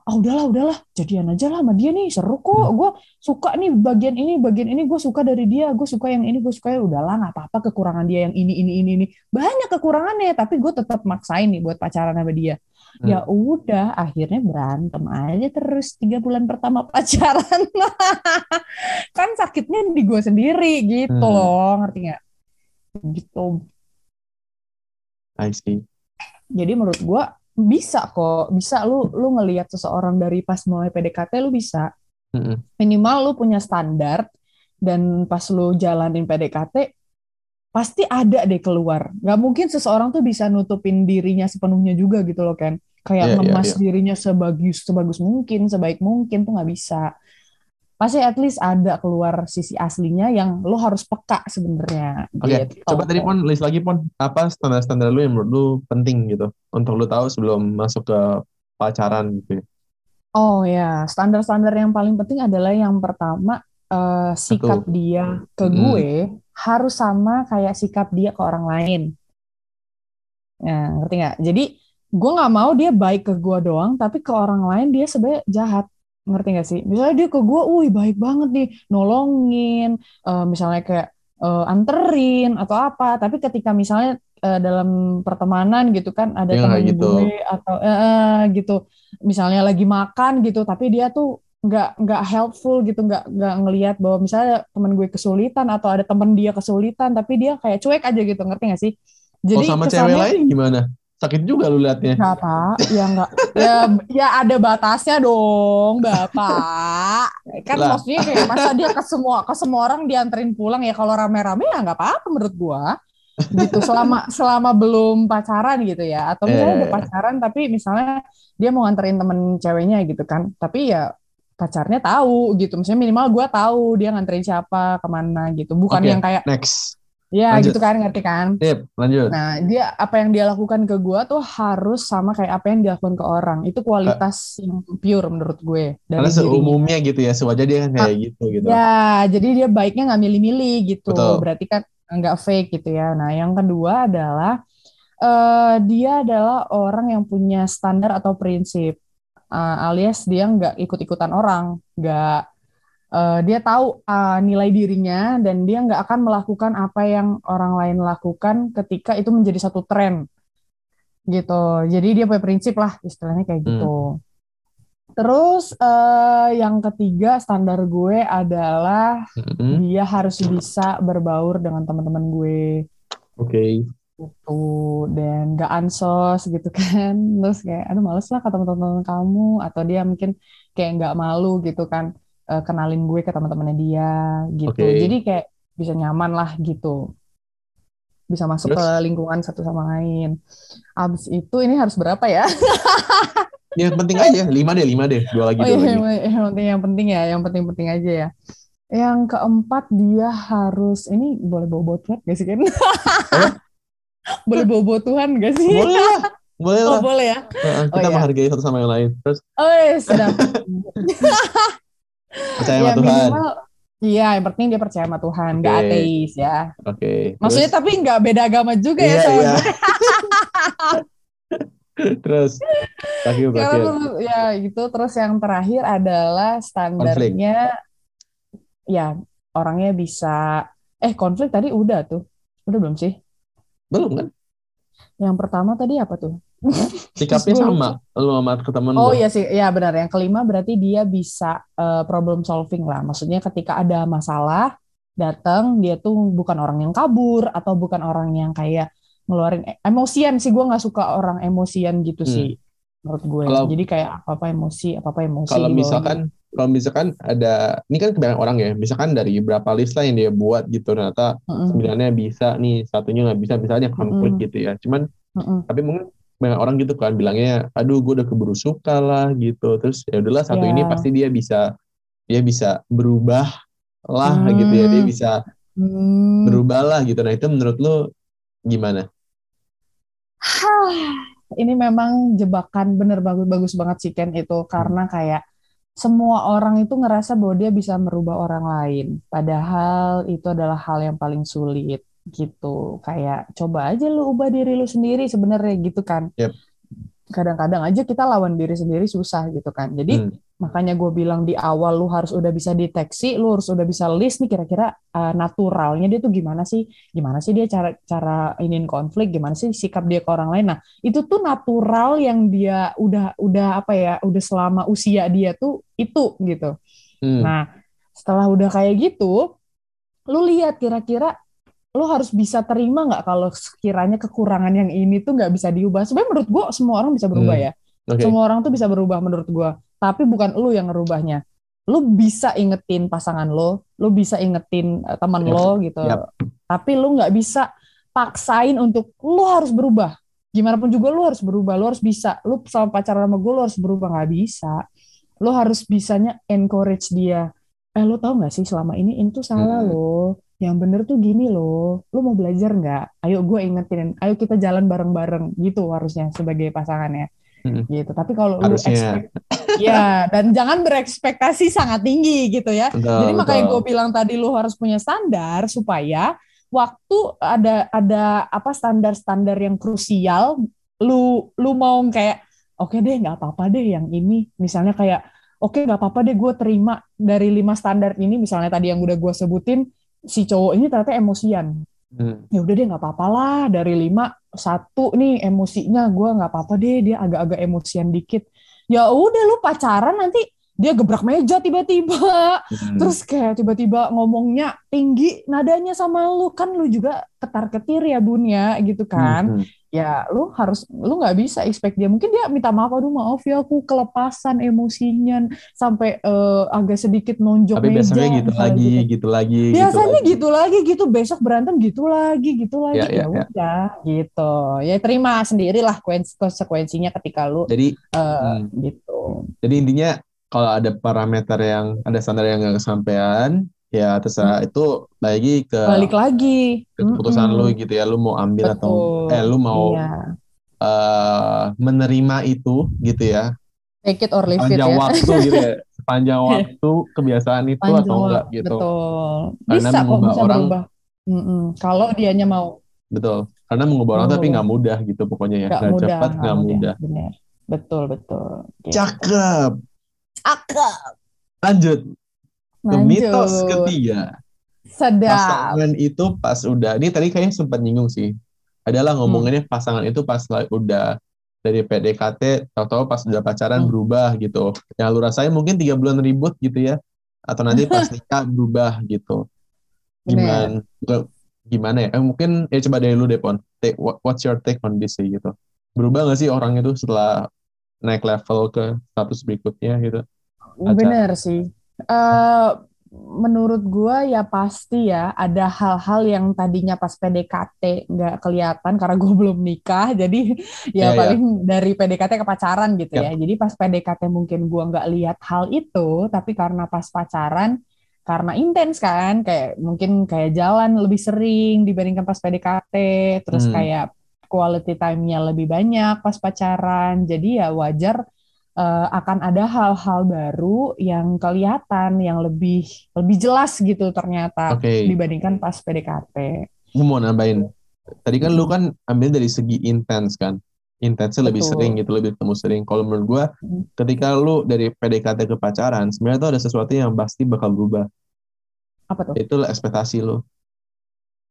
Ah udahlah, udahlah, jadian aja lah sama dia nih, seru kok. Gue suka nih bagian ini, bagian ini gue suka dari dia. Gue suka yang ini, gue suka ya udahlah, nggak apa-apa kekurangan dia yang ini, ini, ini, ini. Banyak kekurangannya, tapi gue tetap maksain nih buat pacaran sama dia. Hmm. Ya udah, akhirnya berantem aja terus tiga bulan pertama pacaran. kan sakitnya di gue sendiri gitu Hmm. loh, ngerti nggak? Gitu. I see Jadi menurut gue bisa kok, bisa lu lu ngelihat seseorang dari pas mulai PDKT lu bisa minimal lu punya standar dan pas lu jalanin PDKT pasti ada deh keluar. Gak mungkin seseorang tuh bisa nutupin dirinya sepenuhnya juga gitu loh kan. Kayak Iya, iya, ngemas iya. dirinya sebagus sebagus mungkin, sebaik mungkin tuh nggak bisa. Pasti at least ada keluar sisi aslinya yang lu harus peka sebenarnya. Oke, gitu. coba tadi pon list lagi pon apa standar-standar lu yang menurut lu penting gitu untuk lu tahu sebelum masuk ke pacaran gitu. ya. Oh ya, standar-standar yang paling penting adalah yang pertama eh, sikap Satu. dia ke Hmm. gue harus sama kayak sikap dia ke orang lain. Nah, ngerti nggak? Jadi gue nggak mau dia baik ke gue doang, tapi ke orang lain dia sebenarnya jahat. Ngerti nggak sih? Misalnya dia ke gue, wih baik banget nih, nolongin, eh, misalnya kayak eh, anterin atau apa. Tapi ketika misalnya eh, dalam pertemanan gitu kan ada temen nggak gitu. gue atau eh, gitu, misalnya lagi makan gitu, tapi dia tuh nggak nggak helpful gitu, nggak nggak ngelihat bahwa misalnya temen gue kesulitan atau ada temen dia kesulitan, tapi dia kayak cuek aja gitu, ngerti nggak sih? Kalau Jadi sama cewek lain gimana? Sakit juga lu liatnya. Bapak, ya enggak. Ya, ya ada batasnya dong, Bapak. Kan Lah. maksudnya kayak masa dia ke semua ke semua orang dianterin pulang ya kalau rame-rame ya nggak apa-apa menurut gua. Gitu selama selama belum pacaran gitu ya. Atau misalnya Eh. udah pacaran tapi misalnya dia mau nganterin temen ceweknya gitu kan. Tapi ya pacarnya tahu gitu. Misalnya minimal gua tahu dia nganterin siapa ke mana gitu. Bukan Oke. yang kayak Next. Ya Lanjut. gitu kan ngerti kan. Sip, lanjut. Nah, dia apa yang dia lakukan ke gua tuh harus sama kayak apa yang dia lakukan ke orang. Itu kualitas yang pure menurut gue dari Karena dirinya. seumumnya gitu ya, sewajar dia kan kayak gitu gitu. Ya, jadi dia baiknya nggak milih-milih gitu. Betul. Berarti kan nggak fake gitu ya. Nah, yang kedua adalah eh, dia adalah orang yang punya standar atau prinsip, Eh, alias dia nggak ikut-ikutan orang, nggak eh, dia tahu eh, nilai dirinya dan dia nggak akan melakukan apa yang orang lain lakukan ketika itu menjadi satu tren. gitu. Jadi dia punya prinsip lah istilahnya kayak gitu. Terus eh, yang ketiga standar gue adalah Mm-mm. dia harus bisa berbaur dengan teman-teman gue Oke. gitu dan gak ansos gitu kan terus kayak aduh males lah ke teman-teman kamu atau dia mungkin kayak nggak malu gitu kan eh, kenalin gue ke teman-temannya dia gitu Oke. jadi kayak bisa nyaman lah gitu bisa masuk Terus? ke lingkungan satu sama lain abis itu ini harus berapa ya Yang penting aja, lima deh, lima deh. Dua lagi, oh dua iya lagi. yang, yang penting yang penting ya yang penting-penting aja ya yang keempat dia harus ini boleh bawa-bawa Tuhan gak sih kan boleh bawa-bawa Tuhan gak sih Boleh lah, boleh oh lah. boleh ya Heeh, kita Oh, iya. menghargai satu sama yang lain. Terus oh iya, sedap percaya ya sama Tuhan. minimal iya yang penting dia percaya sama Tuhan nggak Oke. ateis ya Oke. maksudnya terus, tapi nggak beda agama juga ya iya, sama iya. gue terus terakhir ya gitu terus yang terakhir adalah standarnya ya orangnya bisa eh konflik tadi udah tuh udah belum sih Belum kan? yang pertama tadi apa tuh Sikapnya sama lu sama ke temen Oh iya sih, ya benar. Yang kelima berarti dia bisa eh, problem solving lah. Maksudnya ketika ada masalah, datang dia tuh bukan orang yang kabur atau bukan orang yang kayak ngeluarin e- emosian sih. Gue nggak suka orang emosian gitu Hmm. sih, menurut gue. Kalau- Jadi kayak apa apa emosi, apa apa emosi. Kalau dibawain. misalkan kalau misalkan ada ini kan kebanyakan orang ya, misalkan dari berapa list lah yang dia buat gitu ternyata Mm-mm, sembilannya bisa nih, satunya nggak bisa, misalnya konflik Mm-mm. gitu ya. Cuman mm-mm. tapi mungkin banyak orang gitu kan bilangnya aduh gue udah keburu suka lah gitu. Terus ya udahlah satu Ya. ini pasti dia bisa dia bisa berubah lah Hmm. gitu ya. Dia bisa Hmm. berubah lah gitu. Nah itu menurut lu gimana? Ini memang jebakan bener bagus-bagus banget sih Ken itu. Karena kayak semua orang itu ngerasa bahwa dia bisa merubah orang lain. Padahal itu adalah hal yang paling sulit gitu. Kayak coba aja lu ubah diri lu sendiri sebenarnya gitu kan. Yep. kadang-kadang aja kita lawan diri sendiri susah gitu kan. Jadi Hmm. makanya gue bilang di awal lu harus udah bisa deteksi lu harus udah bisa list nih kira-kira uh, naturalnya dia tuh gimana sih? Gimana sih dia cara cara inin konflik? Gimana sih sikap dia ke orang lain? Nah itu tuh natural yang dia udah udah apa ya udah selama usia dia tuh itu gitu. Hmm. nah setelah udah kayak gitu lu lihat kira-kira lu harus bisa terima nggak kalau sekiranya kekurangan yang ini tuh nggak bisa diubah sebenarnya menurut gue semua orang bisa berubah Hmm. ya oke semua orang tuh bisa berubah menurut gua, tapi bukan lu yang ngerubahnya. Lu bisa ingetin pasangan lo, lu bisa ingetin eh, teman Yap. lo gitu. Yap. Tapi lu nggak bisa paksain untuk lu harus berubah. Gimana pun juga lu harus berubah, lu harus bisa. Lu sama pacaran sama gue lu harus berubah nggak bisa. Lu harus bisanya encourage dia. Eh lu tahu nggak sih selama ini itu salah Hmm. loh. Yang bener tuh gini loh. Lu mau belajar nggak? Ayo gue ingetin. Ayo kita jalan bareng-bareng gitu harusnya sebagai pasangannya Hmm. gitu. Tapi kalau lu expect, ya dan jangan berekspektasi sangat tinggi gitu ya. Betul, Jadi makanya gue bilang tadi lu harus punya standar supaya waktu ada ada apa standar-standar yang krusial, lu lu mau kayak oke deh nggak apa-apa deh yang ini, misalnya kayak oke nggak apa-apa deh gue terima dari lima standar ini, misalnya tadi yang udah gue sebutin si cowok ini ternyata emosian. Hmm. ya udah deh nggak apa-apa lah. Dari lima satu nih emosinya. Gue nggak apa-apa deh dia agak-agak emosian dikit. Ya udah lu pacaran nanti dia gebrak meja tiba-tiba. Hmm. terus kayak tiba-tiba ngomongnya tinggi nadanya sama lu. Kan lu juga ketar ketir ya bun ya gitu kan. Hmm. Ya lu harus lu nggak bisa expect dia mungkin dia minta maaf aduh maaf ya aku kelepasan emosinya sampai eh, agak sedikit nonjok Tapi meja biasanya gitu lagi, gitu gitu lagi, biasanya gitu. gitu lagi gitu besok berantem gitu lagi gitu lagi Ya, ya, ya ya. udah gitu ya terima sendirilah konsekuensinya ketika lu Jadi, eh, hmm. gitu jadi intinya kalau ada parameter yang ada standar yang nggak kesampaian, ya terserah itu lagi ke balik lagi. keputusan Mm-mm. lu gitu ya, lu mau ambil atau Betul. eh lu mau iya. eh, menerima itu gitu ya, take it or leave it ya. waktu gitu ya, sepanjang waktu kebiasaan itu Panjang atau enggak gitu, betul. Karena bisa kok mengubah bisa orang- berubah. Mm-mm. kalau dianya mau. Betul. Karena mengubah orang tapi nggak mudah gitu pokoknya ya, nggak cepat, nggak mudah. mudah. benar betul betul. Gitu. Cakep. cakep. Lanjut ke mitos ketiga. sedap. Pasangan itu pas udah, ini tadi kayaknya sempat nyinggung sih. adalah ngomonginnya pasangan itu pas udah dari PDKT tahu-tahu pas udah pacaran hmm. berubah gitu. Yang lu rasain mungkin tiga bulan ribut gitu ya. Atau nanti pas nikah berubah gitu. Gimana gimana ya? Eh, mungkin ya coba dari lu deh pon. Take what, what's your take on this gitu. Berubah gak sih orang itu setelah naik level ke status berikutnya gitu? Bener sih uh, menurut gue ya pasti ya ada hal-hal yang tadinya pas PDKT nggak kelihatan karena gue belum nikah jadi ya ya. paling yeah. dari PDKT ke pacaran gitu yeah. ya jadi pas PDKT mungkin gue nggak lihat hal itu tapi karena pas pacaran karena intens kan kayak mungkin kayak jalan lebih sering dibandingkan pas PDKT terus hmm. kayak quality time-nya lebih banyak pas pacaran jadi ya wajar uh, akan ada hal-hal baru yang kelihatan yang lebih lebih jelas gitu ternyata okay. dibandingkan pas PDKT. Gue mau nambahin. Tadi kan lu kan ambil dari segi intens kan. Intensnya lebih sering gitu, lebih ketemu sering. Kalau menurut gue, hmm. ketika lu dari PDKT ke pacaran, sebenarnya tuh ada sesuatu yang pasti bakal berubah. Apa tuh? Itu ekspektasi lu.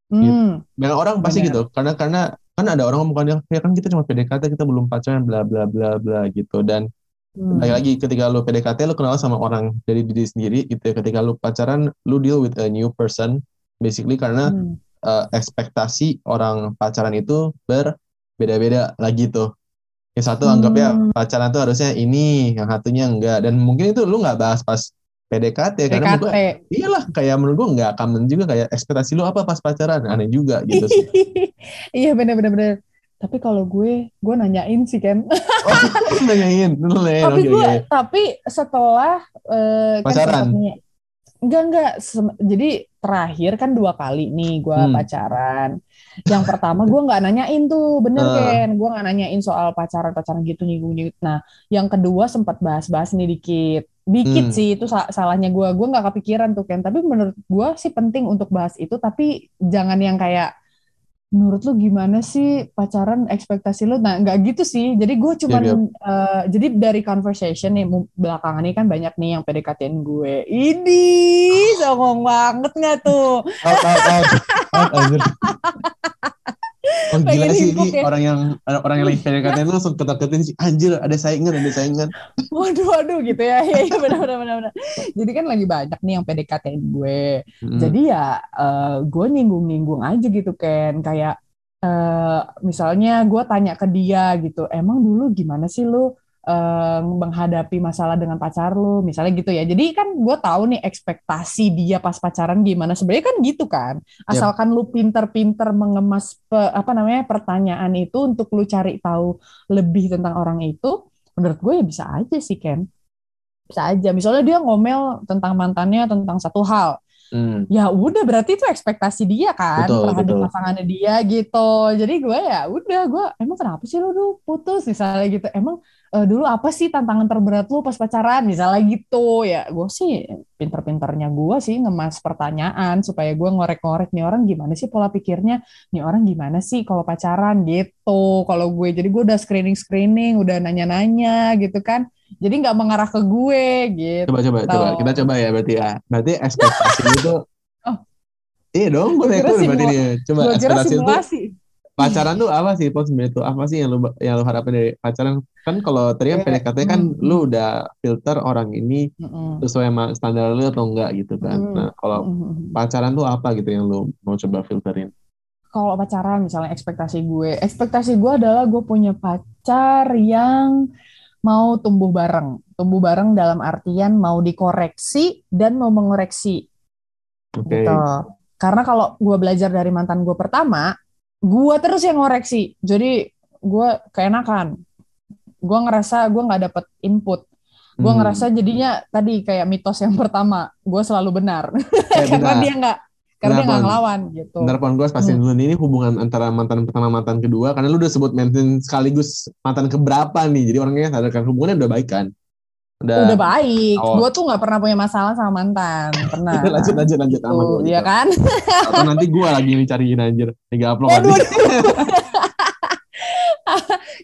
Hmm. Gitu. Banyak orang pasti Bener. gitu, karena karena kan ada orang ngomong ya kan kita cuma PDKT kita belum pacaran bla bla bla bla gitu dan Hmm. Lagi-lagi ketika lu PDKT lu kenal sama orang dari diri sendiri gitu ya. Ketika lu pacaran lu deal with a new person basically karena hmm. uh, ekspektasi orang pacaran itu berbeda-beda lagi tuh. Yang satu hmm. anggap ya pacaran tuh harusnya ini, yang satunya enggak. Dan mungkin itu lu nggak bahas pas PDKT, PDKT. karena menurut gue, iyalah kayak menurut gue nggak common juga kayak ekspektasi lu apa pas pacaran aneh juga gitu sih. iya bener-bener tapi kalau gue gue nanyain sih kan oh, nanyain? Tapi okay, gue okay. tapi setelah uh, pacaran? kan enggak enggak. Jadi terakhir kan dua kali nih gue hmm. pacaran. Yang pertama gue nggak nanyain tuh. Bener uh. kan gue nggak nanyain soal pacaran pacaran gitu nyinggung nyinggung nah yang kedua sempat bahas-bahas nih dikit. Dikit hmm. sih itu salahnya gue gue nggak kepikiran tuh kan tapi menurut gue sih penting untuk bahas itu. Tapi jangan yang kayak menurut lu gimana sih pacaran ekspektasi lu? Nah nggak gitu sih. Jadi gue cuman yeah, yeah. Uh, jadi dari conversation nih belakangan ini kan banyak nih yang PDKT-in gue. Ini songong banget nggak tuh? Out, out, out. out, Oh gila sih ini ya. orang yang orang yang lagi PDKT itu langsung ketak-ketin sih anjir ada saingan ada saingan. Waduh waduh gitu ya. Iya ya, benar benar benar benar. Jadi kan lagi banyak nih yang PDKT gue. Hmm. Jadi ya uh, gue nyinggung-nyinggung aja gitu kan kayak uh, misalnya gue tanya ke dia gitu, emang dulu gimana sih lu uh, menghadapi masalah dengan pacar lu misalnya gitu ya jadi kan gue tahu nih ekspektasi dia pas pacaran gimana sebenarnya kan gitu kan asalkan yep. lu pinter-pinter mengemas pe, apa namanya pertanyaan itu untuk lu cari tahu lebih tentang orang itu menurut gue ya bisa aja sih Ken bisa aja misalnya dia ngomel tentang mantannya tentang satu hal Hmm. Ya udah berarti itu ekspektasi dia kan betul, terhadap betul. pasangannya dia gitu. Jadi gue ya udah gue emang kenapa sih lu dulu putus misalnya gitu. Emang uh, dulu apa sih tantangan terberat lu pas pacaran? Misalnya gitu ya. Gue sih pinter-pinternya gue sih ngemas pertanyaan supaya gue ngorek-ngorek nih orang gimana sih pola pikirnya? Nih orang gimana sih kalau pacaran? Gitu. Kalau gue jadi gue udah screening-screening udah nanya-nanya gitu kan. Jadi nggak mengarah ke gue gitu. Coba coba coba. Kita coba ya berarti ya. Berarti ekspektasi itu oh. iya dong gue itu berarti dia coba ekspektasi itu pacaran tuh apa sih pos itu apa sih yang lu yang lu harapin dari pacaran kan kalau tadi kan iya. PDKT kan mm. lu udah filter orang ini mm. sesuai sama standar lu atau enggak gitu kan mm. nah kalau mm. pacaran tuh apa gitu yang lu mau coba filterin kalau pacaran misalnya ekspektasi gue ekspektasi gue adalah gue punya pacar yang mau tumbuh bareng tumbuh bareng dalam artian mau dikoreksi dan mau mengoreksi okay. gitu karena kalau gue belajar dari mantan gue pertama gue terus yang ngoreksi jadi gue keenakan gue ngerasa gue nggak dapet input gue hmm. ngerasa jadinya tadi kayak mitos yang pertama gue selalu benar eh, karena dia nggak karena dia nggak ngelawan gitu. Bentar pon gue pasti hmm. dulu ini hubungan antara mantan pertama mantan kedua karena lu udah sebut mantan sekaligus mantan keberapa nih jadi orangnya sadarkan hubungannya udah baik kan? Udah, udah baik. Oh. Gue tuh nggak pernah punya masalah sama mantan. Pernah. lanjut lanjut lanjut gitu, aman. Iya kan? Atau nanti gue lagi cariin anjir. Tiga upload lagi.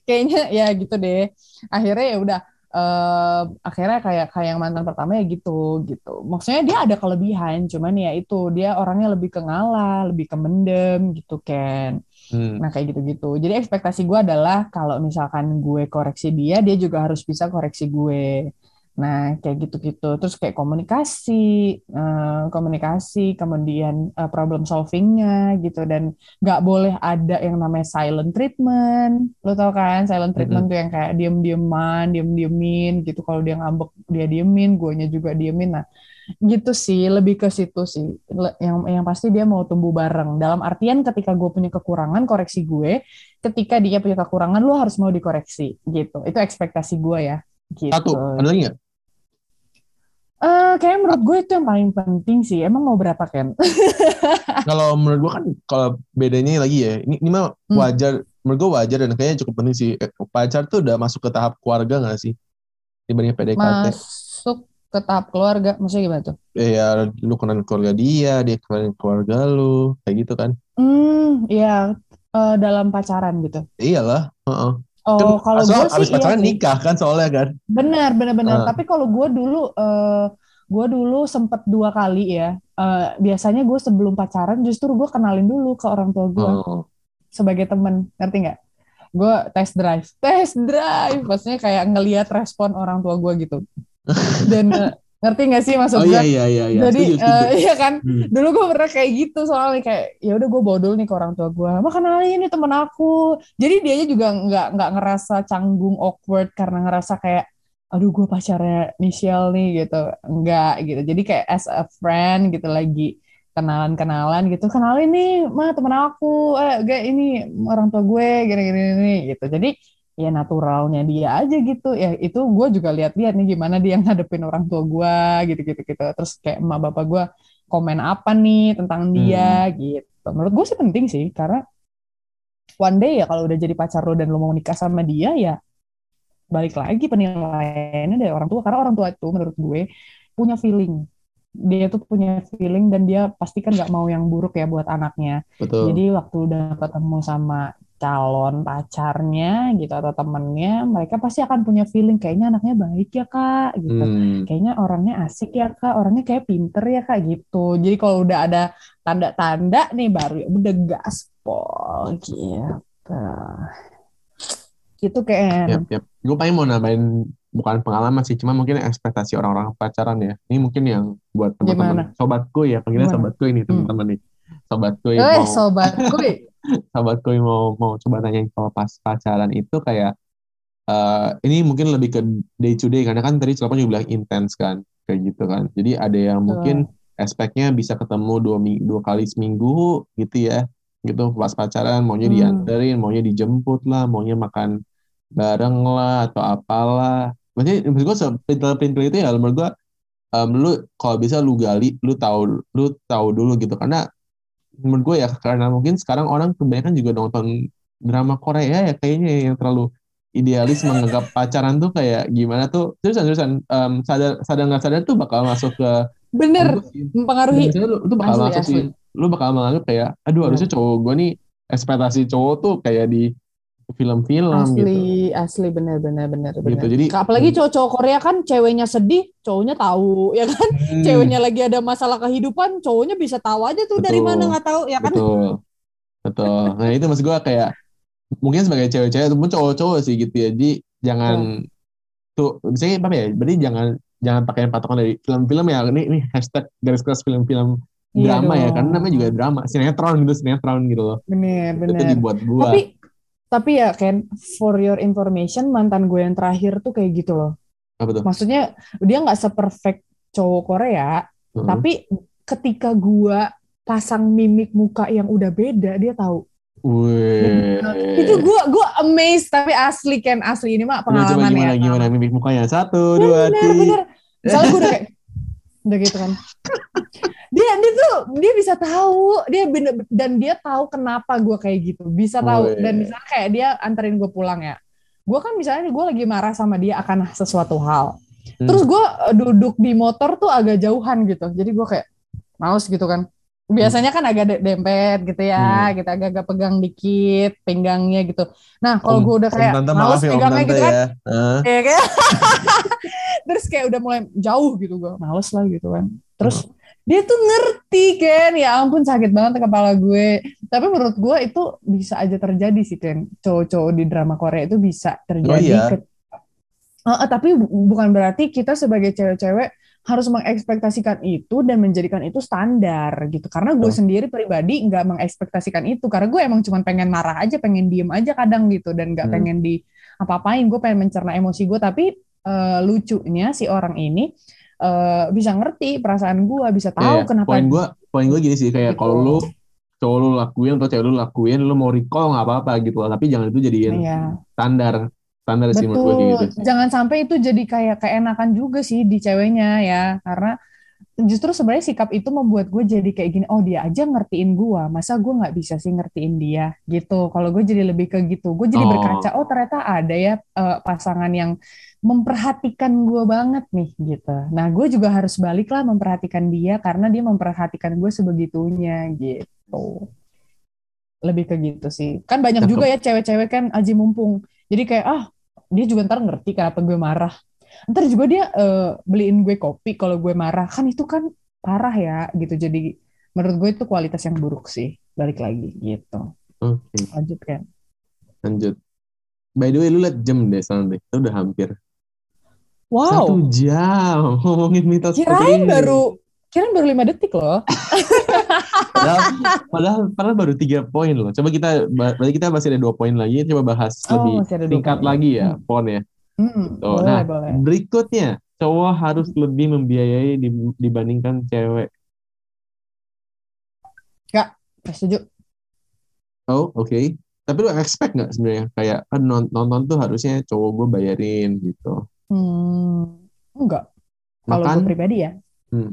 Kayaknya ya gitu deh. Akhirnya ya udah. Uh, akhirnya kayak kayak yang mantan pertama ya gitu gitu maksudnya dia ada kelebihan cuman ya itu dia orangnya lebih ke ngalah lebih ke mendem gitu kan Hmm. Nah kayak gitu-gitu. Jadi ekspektasi gue adalah kalau misalkan gue koreksi dia, dia juga harus bisa koreksi gue. Nah kayak gitu-gitu. Terus kayak komunikasi, uh, komunikasi, kemudian uh, problem solvingnya gitu. Dan nggak boleh ada yang namanya silent treatment. Lo tau kan silent treatment mm -hmm. tuh yang kayak diem-dieman, diem-diemin gitu. Kalau dia ngambek dia diemin, guanya juga diemin. Nah gitu sih lebih ke situ sih yang yang pasti dia mau tumbuh bareng dalam artian ketika gue punya kekurangan koreksi gue ketika dia punya kekurangan lo harus mau dikoreksi gitu itu ekspektasi gue ya gitu. satu ada lagi nggak Uh, kayak menurut gue itu yang paling penting sih. Emang mau berapa Ken? kalau menurut gue kan kalau bedanya lagi ya, ini, ini mah hmm. wajar. Hmm. Menurut gue wajar dan kayaknya cukup penting sih. Eh, pacar tuh udah masuk ke tahap keluarga gak sih? Dibanding PDKT. Masuk ke tahap keluarga maksudnya gimana tuh? Iya, lu kenal keluarga dia, dia kenal keluarga lu, kayak gitu kan? Hmm, iya uh, dalam pacaran gitu. Iyalah, uh -uh. Oh, kan, kalau gue sih abis pacaran iya nikah kan soalnya kan? Benar, benar, benar. Uh. Tapi kalau gue dulu, uh, gue dulu sempet dua kali ya. Uh, biasanya gue sebelum pacaran justru gue kenalin dulu ke orang tua gue uh. sebagai temen, ngerti nggak? Gue test drive, test drive, maksudnya kayak ngelihat respon orang tua gue gitu dan uh, ngerti gak sih maksud oh, iya, iya, iya, iya. jadi setuju, setuju. Uh, iya kan? Hmm. dulu gue pernah kayak gitu soalnya kayak ya udah gue bodol nih ke orang tua gue mah kenalin ini temen aku. Jadi dia juga nggak nggak ngerasa canggung awkward karena ngerasa kayak aduh gue pacarnya Michelle nih gitu. Enggak gitu. Jadi kayak as a friend gitu lagi kenalan-kenalan gitu kenalin nih mah temen aku. Eh gak ini orang tua gue gini-gini gitu. Jadi ya naturalnya dia aja gitu ya itu gue juga lihat-lihat nih gimana dia ngadepin orang tua gue gitu-gitu gitu terus kayak emak bapak gue komen apa nih tentang dia hmm. gitu menurut gue sih penting sih karena one day ya kalau udah jadi pacar lo dan lo mau nikah sama dia ya balik lagi penilaiannya dari orang tua karena orang tua itu menurut gue punya feeling dia tuh punya feeling dan dia pasti kan nggak mau yang buruk ya buat anaknya. Betul. Jadi waktu udah ketemu sama calon pacarnya gitu atau temennya mereka pasti akan punya feeling kayaknya anaknya baik ya kak gitu. Hmm. kayaknya orangnya asik ya kak. Orangnya kayak pinter ya kak gitu. Jadi kalau udah ada tanda-tanda nih baru ya udah gaspol gitu. Gitu kayak yep, yep. gue paling mau nambahin bukan pengalaman sih cuma mungkin ekspektasi orang-orang pacaran ya. Ini mungkin yang buat teman-teman sobatku ya panggilnya sobatku ini teman-teman hmm. nih. Sobatku yang eh, mau sobatku sahabatku yang mau mau coba nanya kalau pas pacaran itu kayak uh, ini mungkin lebih ke day to day karena kan tadi Celapon juga bilang intens kan kayak gitu kan. Jadi ada yang mungkin aspeknya bisa ketemu dua dua kali seminggu gitu ya gitu. Pas pacaran maunya hmm. dianterin maunya dijemput lah maunya makan bareng lah atau apalah. Maksudnya menurut gue sepintel-pintel itu ya menurut gue um, lu kalau bisa lu gali lu tahu lu tahu dulu gitu. Karena menurut gue ya karena mungkin sekarang orang kebanyakan juga nonton drama Korea ya kayaknya yang terlalu idealis menganggap pacaran tuh kayak gimana tuh. Terusan terusan um, sadar sadar nggak sadar tuh bakal masuk ke bener mempengaruhi lu bakal asli, masuk sih. lu bakal menganggap kayak aduh harusnya cowok gue nih ekspektasi cowok tuh kayak di film-film asli, gitu. Asli bener bener bener gitu, bener. Jadi apalagi hmm. cowok-cowok Korea kan ceweknya sedih, cowoknya tahu ya kan. Hmm. Ceweknya lagi ada masalah kehidupan, cowoknya bisa tahu aja tuh betul, dari mana nggak tahu ya kan. Betul. Betul. Nah, itu maksud gue kayak mungkin sebagai cewek-cewek ataupun cowok-cowok sih gitu ya. Jadi jangan ya. tuh misalnya apa ya? Berarti jangan jangan pakai patokan dari film-film ya. Ini ini hashtag garis keras film-film iya drama iya ya karena namanya juga drama sinetron gitu sinetron gitu loh bener bener itu dibuat buat tapi tapi ya Ken, for your information, mantan gue yang terakhir tuh kayak gitu loh. Apa tuh? Maksudnya dia nggak seperfect cowok Korea, uh-huh. tapi ketika gue pasang mimik muka yang udah beda, dia tahu. Wih. Itu gue gue amazed tapi asli Ken asli ini mah pengalaman gimana, ya. Gimana mimik mukanya satu dua tiga. Bener. Misalnya gue udah kayak udah gitu kan dia dia tuh dia bisa tahu dia bener, dan dia tahu kenapa gue kayak gitu bisa tahu oh, iya. dan misalnya kayak dia anterin gue pulang ya gue kan misalnya gue lagi marah sama dia akan sesuatu hal hmm. terus gue eh, duduk di motor tuh agak jauhan gitu jadi gue kayak males gitu kan biasanya kan agak dempet gitu ya, hmm. kita agak-agak pegang dikit pinggangnya gitu. Nah kalau gue udah kayak males ya, pegangnya gitu kan, ya. Uh. ya kayak terus kayak udah mulai jauh gitu gue, males lah gitu kan. Terus dia tuh ngerti kan ya ampun sakit banget kepala gue. Tapi menurut gue itu bisa aja terjadi sih kan cowok-cowok di drama Korea itu bisa terjadi. Oh, iya. ke- Uh, uh, tapi bu- bukan berarti kita sebagai cewek-cewek harus mengekspektasikan itu dan menjadikan itu standar gitu. Karena gue Betul. sendiri pribadi nggak mengekspektasikan itu. Karena gue emang cuma pengen marah aja pengen diem aja kadang gitu. Dan nggak Hmm. pengen di apa-apain. Gue pengen mencerna emosi gue. Tapi uh, lucunya si orang ini uh, bisa ngerti perasaan gue bisa tahu Iya, kenapa poin gue poin gue gini sih kayak Gitu. kalau lu cowok lu lakuin atau cewek lu lakuin lu mau recall nggak apa-apa gitu tapi jangan itu jadiin Iya. standar standar sih menurut gue gitu. Jangan sampai itu jadi kayak keenakan juga sih di ceweknya ya. Karena justru sebenarnya sikap itu membuat gue jadi kayak gini. Oh dia aja ngertiin gue. Masa gue nggak bisa sih ngertiin dia gitu. Kalau gue jadi lebih ke gitu. Gue jadi Oh. berkaca. Oh ternyata ada ya eh, pasangan yang memperhatikan gue banget nih gitu. Nah gue juga harus balik lah memperhatikan dia karena dia memperhatikan gue sebegitunya gitu. Lebih ke gitu sih. Kan banyak Cakep. juga ya cewek-cewek kan aji mumpung. Jadi kayak ah dia juga ntar ngerti kenapa gue marah. Ntar juga dia eh, beliin gue kopi kalau gue marah. Kan itu kan parah ya gitu. Jadi menurut gue itu kualitas yang buruk sih. Balik lagi gitu. oke Lanjut kan. lanjut by the way lu liat jam deh sekarang deh itu udah hampir satu Wow. jam ngomongin mitos Kirain baru kirain baru lima detik loh. padahal, padahal, padahal baru tiga poin loh. Coba kita, berarti kita masih ada dua poin lagi. Coba bahas Oh, lebih singkat lagi ya, Hmm. pon ya. Hmm, Tuh, boleh, nah, boleh. Berikutnya, cowok harus lebih membiayai di- dibandingkan cewek. Gak setuju. Oh, oke. Tapi lu expect nggak sebenarnya kayak kan non- nonton tuh harusnya cowok gue bayarin gitu. Hmm, enggak. Kalau gue pribadi ya, hmm,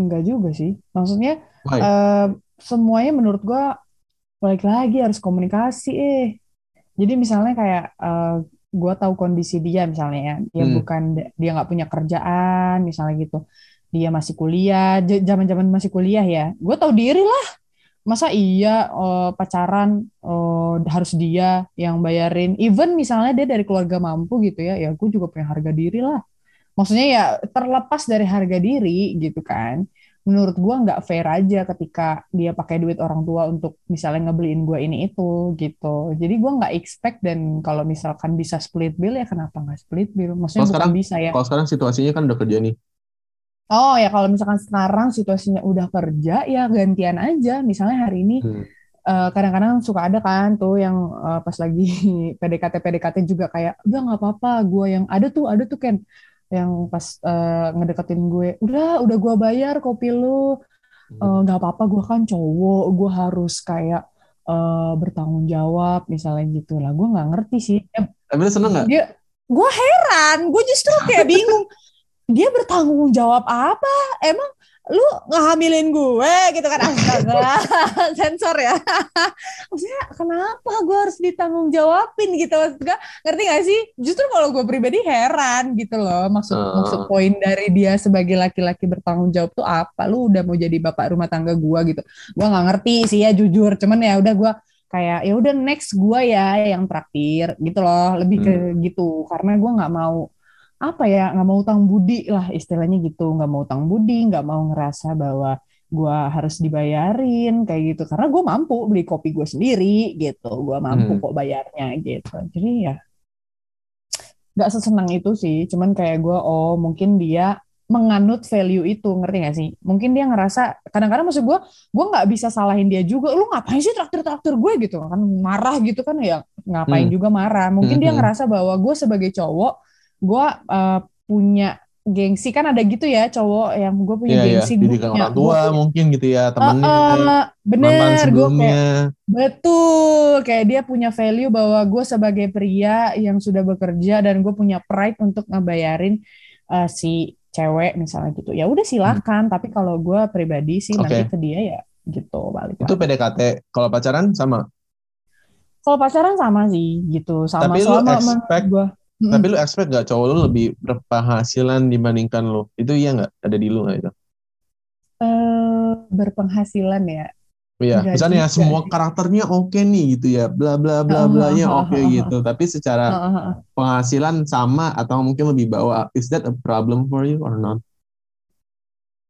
enggak juga sih. Maksudnya why? eh, semuanya menurut gue balik lagi harus komunikasi eh. Jadi misalnya kayak eh, gue tahu kondisi dia misalnya ya, dia Hmm. bukan dia nggak punya kerjaan misalnya gitu, dia masih kuliah, j- zaman-zaman masih kuliah ya, gue tahu diri lah. Masa iya eh, pacaran eh, harus dia yang bayarin, even misalnya dia dari keluarga mampu gitu ya, ya gue juga punya harga diri lah. Maksudnya ya terlepas dari harga diri gitu kan menurut gua nggak fair aja ketika dia pakai duit orang tua untuk misalnya ngebeliin gua ini itu gitu. Jadi gua nggak expect dan kalau misalkan bisa split bill ya kenapa nggak split bill? Maksudnya Kalau bukan sekarang- bisa ya. Kalau sekarang situasinya kan udah kerja nih. Oh ya kalau misalkan sekarang situasinya udah kerja ya gantian aja. Misalnya hari ini Hmm. eh, kadang-kadang suka ada kan tuh yang eh, pas lagi PDKT PDKT juga kayak udah nggak apa-apa gua yang ada tuh ada tuh Ken yang pas eh, ngedeketin gue udah udah gua bayar kopi lu. Eh, nggak apa-apa gue kan cowok gue harus kayak eh, bertanggung jawab misalnya gitu. Lah gue nggak ngerti sih. Tapi lu seneng nggak? dia gue heran gue justru kayak bingung. Dia bertanggung jawab apa? Emang lu ngehamilin gue gitu kan. Astaga sensor ya. Maksudnya kenapa gue harus ditanggung jawabin gitu? Maksud gue ngerti gak sih? Justru kalau gue pribadi heran gitu loh. Maksud Ah. maksud poin dari dia sebagai laki-laki bertanggung jawab tuh apa? Lu udah mau jadi bapak rumah tangga gue gitu. Gue nggak ngerti sih ya jujur. Cuman ya udah gue kayak ya udah next gue ya yang traktir gitu loh. Lebih ke gitu. Karena gue nggak mau apa ya nggak mau utang budi lah istilahnya gitu. Nggak mau utang budi nggak mau ngerasa bahwa gue harus dibayarin kayak gitu. Karena gue mampu beli kopi gue sendiri gitu. Gue mampu Hmm. kok bayarnya gitu. Jadi ya nggak sesenang itu sih. Cuman kayak gue oh mungkin dia menganut value itu. Ngerti gak sih? Mungkin dia ngerasa kadang-kadang maksud gue gue nggak bisa salahin dia juga. Lu ngapain sih traktir traktir gue gitu? Kan marah gitu kan ya. Ngapain Hmm. juga marah. Mungkin dia Mhm. ngerasa bahwa gue sebagai cowok gue uh, punya gengsi kan ada gitu ya cowok yang gue punya Iya, iya. gengsi gue Didikan punya orang tua gua- mungkin gitu ya, temennya, eh, mantan bener gue kayak betul kayak dia punya value bahwa gue sebagai pria yang sudah bekerja dan gue punya pride untuk ngebayarin uh, si cewek misalnya gitu ya udah silakan tapi kalau gue pribadi sih Hmm. Oke. nanti ke dia ya gitu balik Itu. PDKT. Kalau pacaran sama. kalau pacaran sama sih gitu sama Tapi lu selama expect- gue Tapi lu expect gak cowok lu lebih berpenghasilan dibandingkan lu? Itu iya nggak? Ada di lu nggak itu? eh berpenghasilan ya Iya, misalnya juga semua karakternya oke nih gitu ya, bla bla bla Ah, blanya ah, ah, oke ah, ah. gitu. Tapi secara penghasilan sama atau mungkin lebih bawah. Is that a problem for you or not?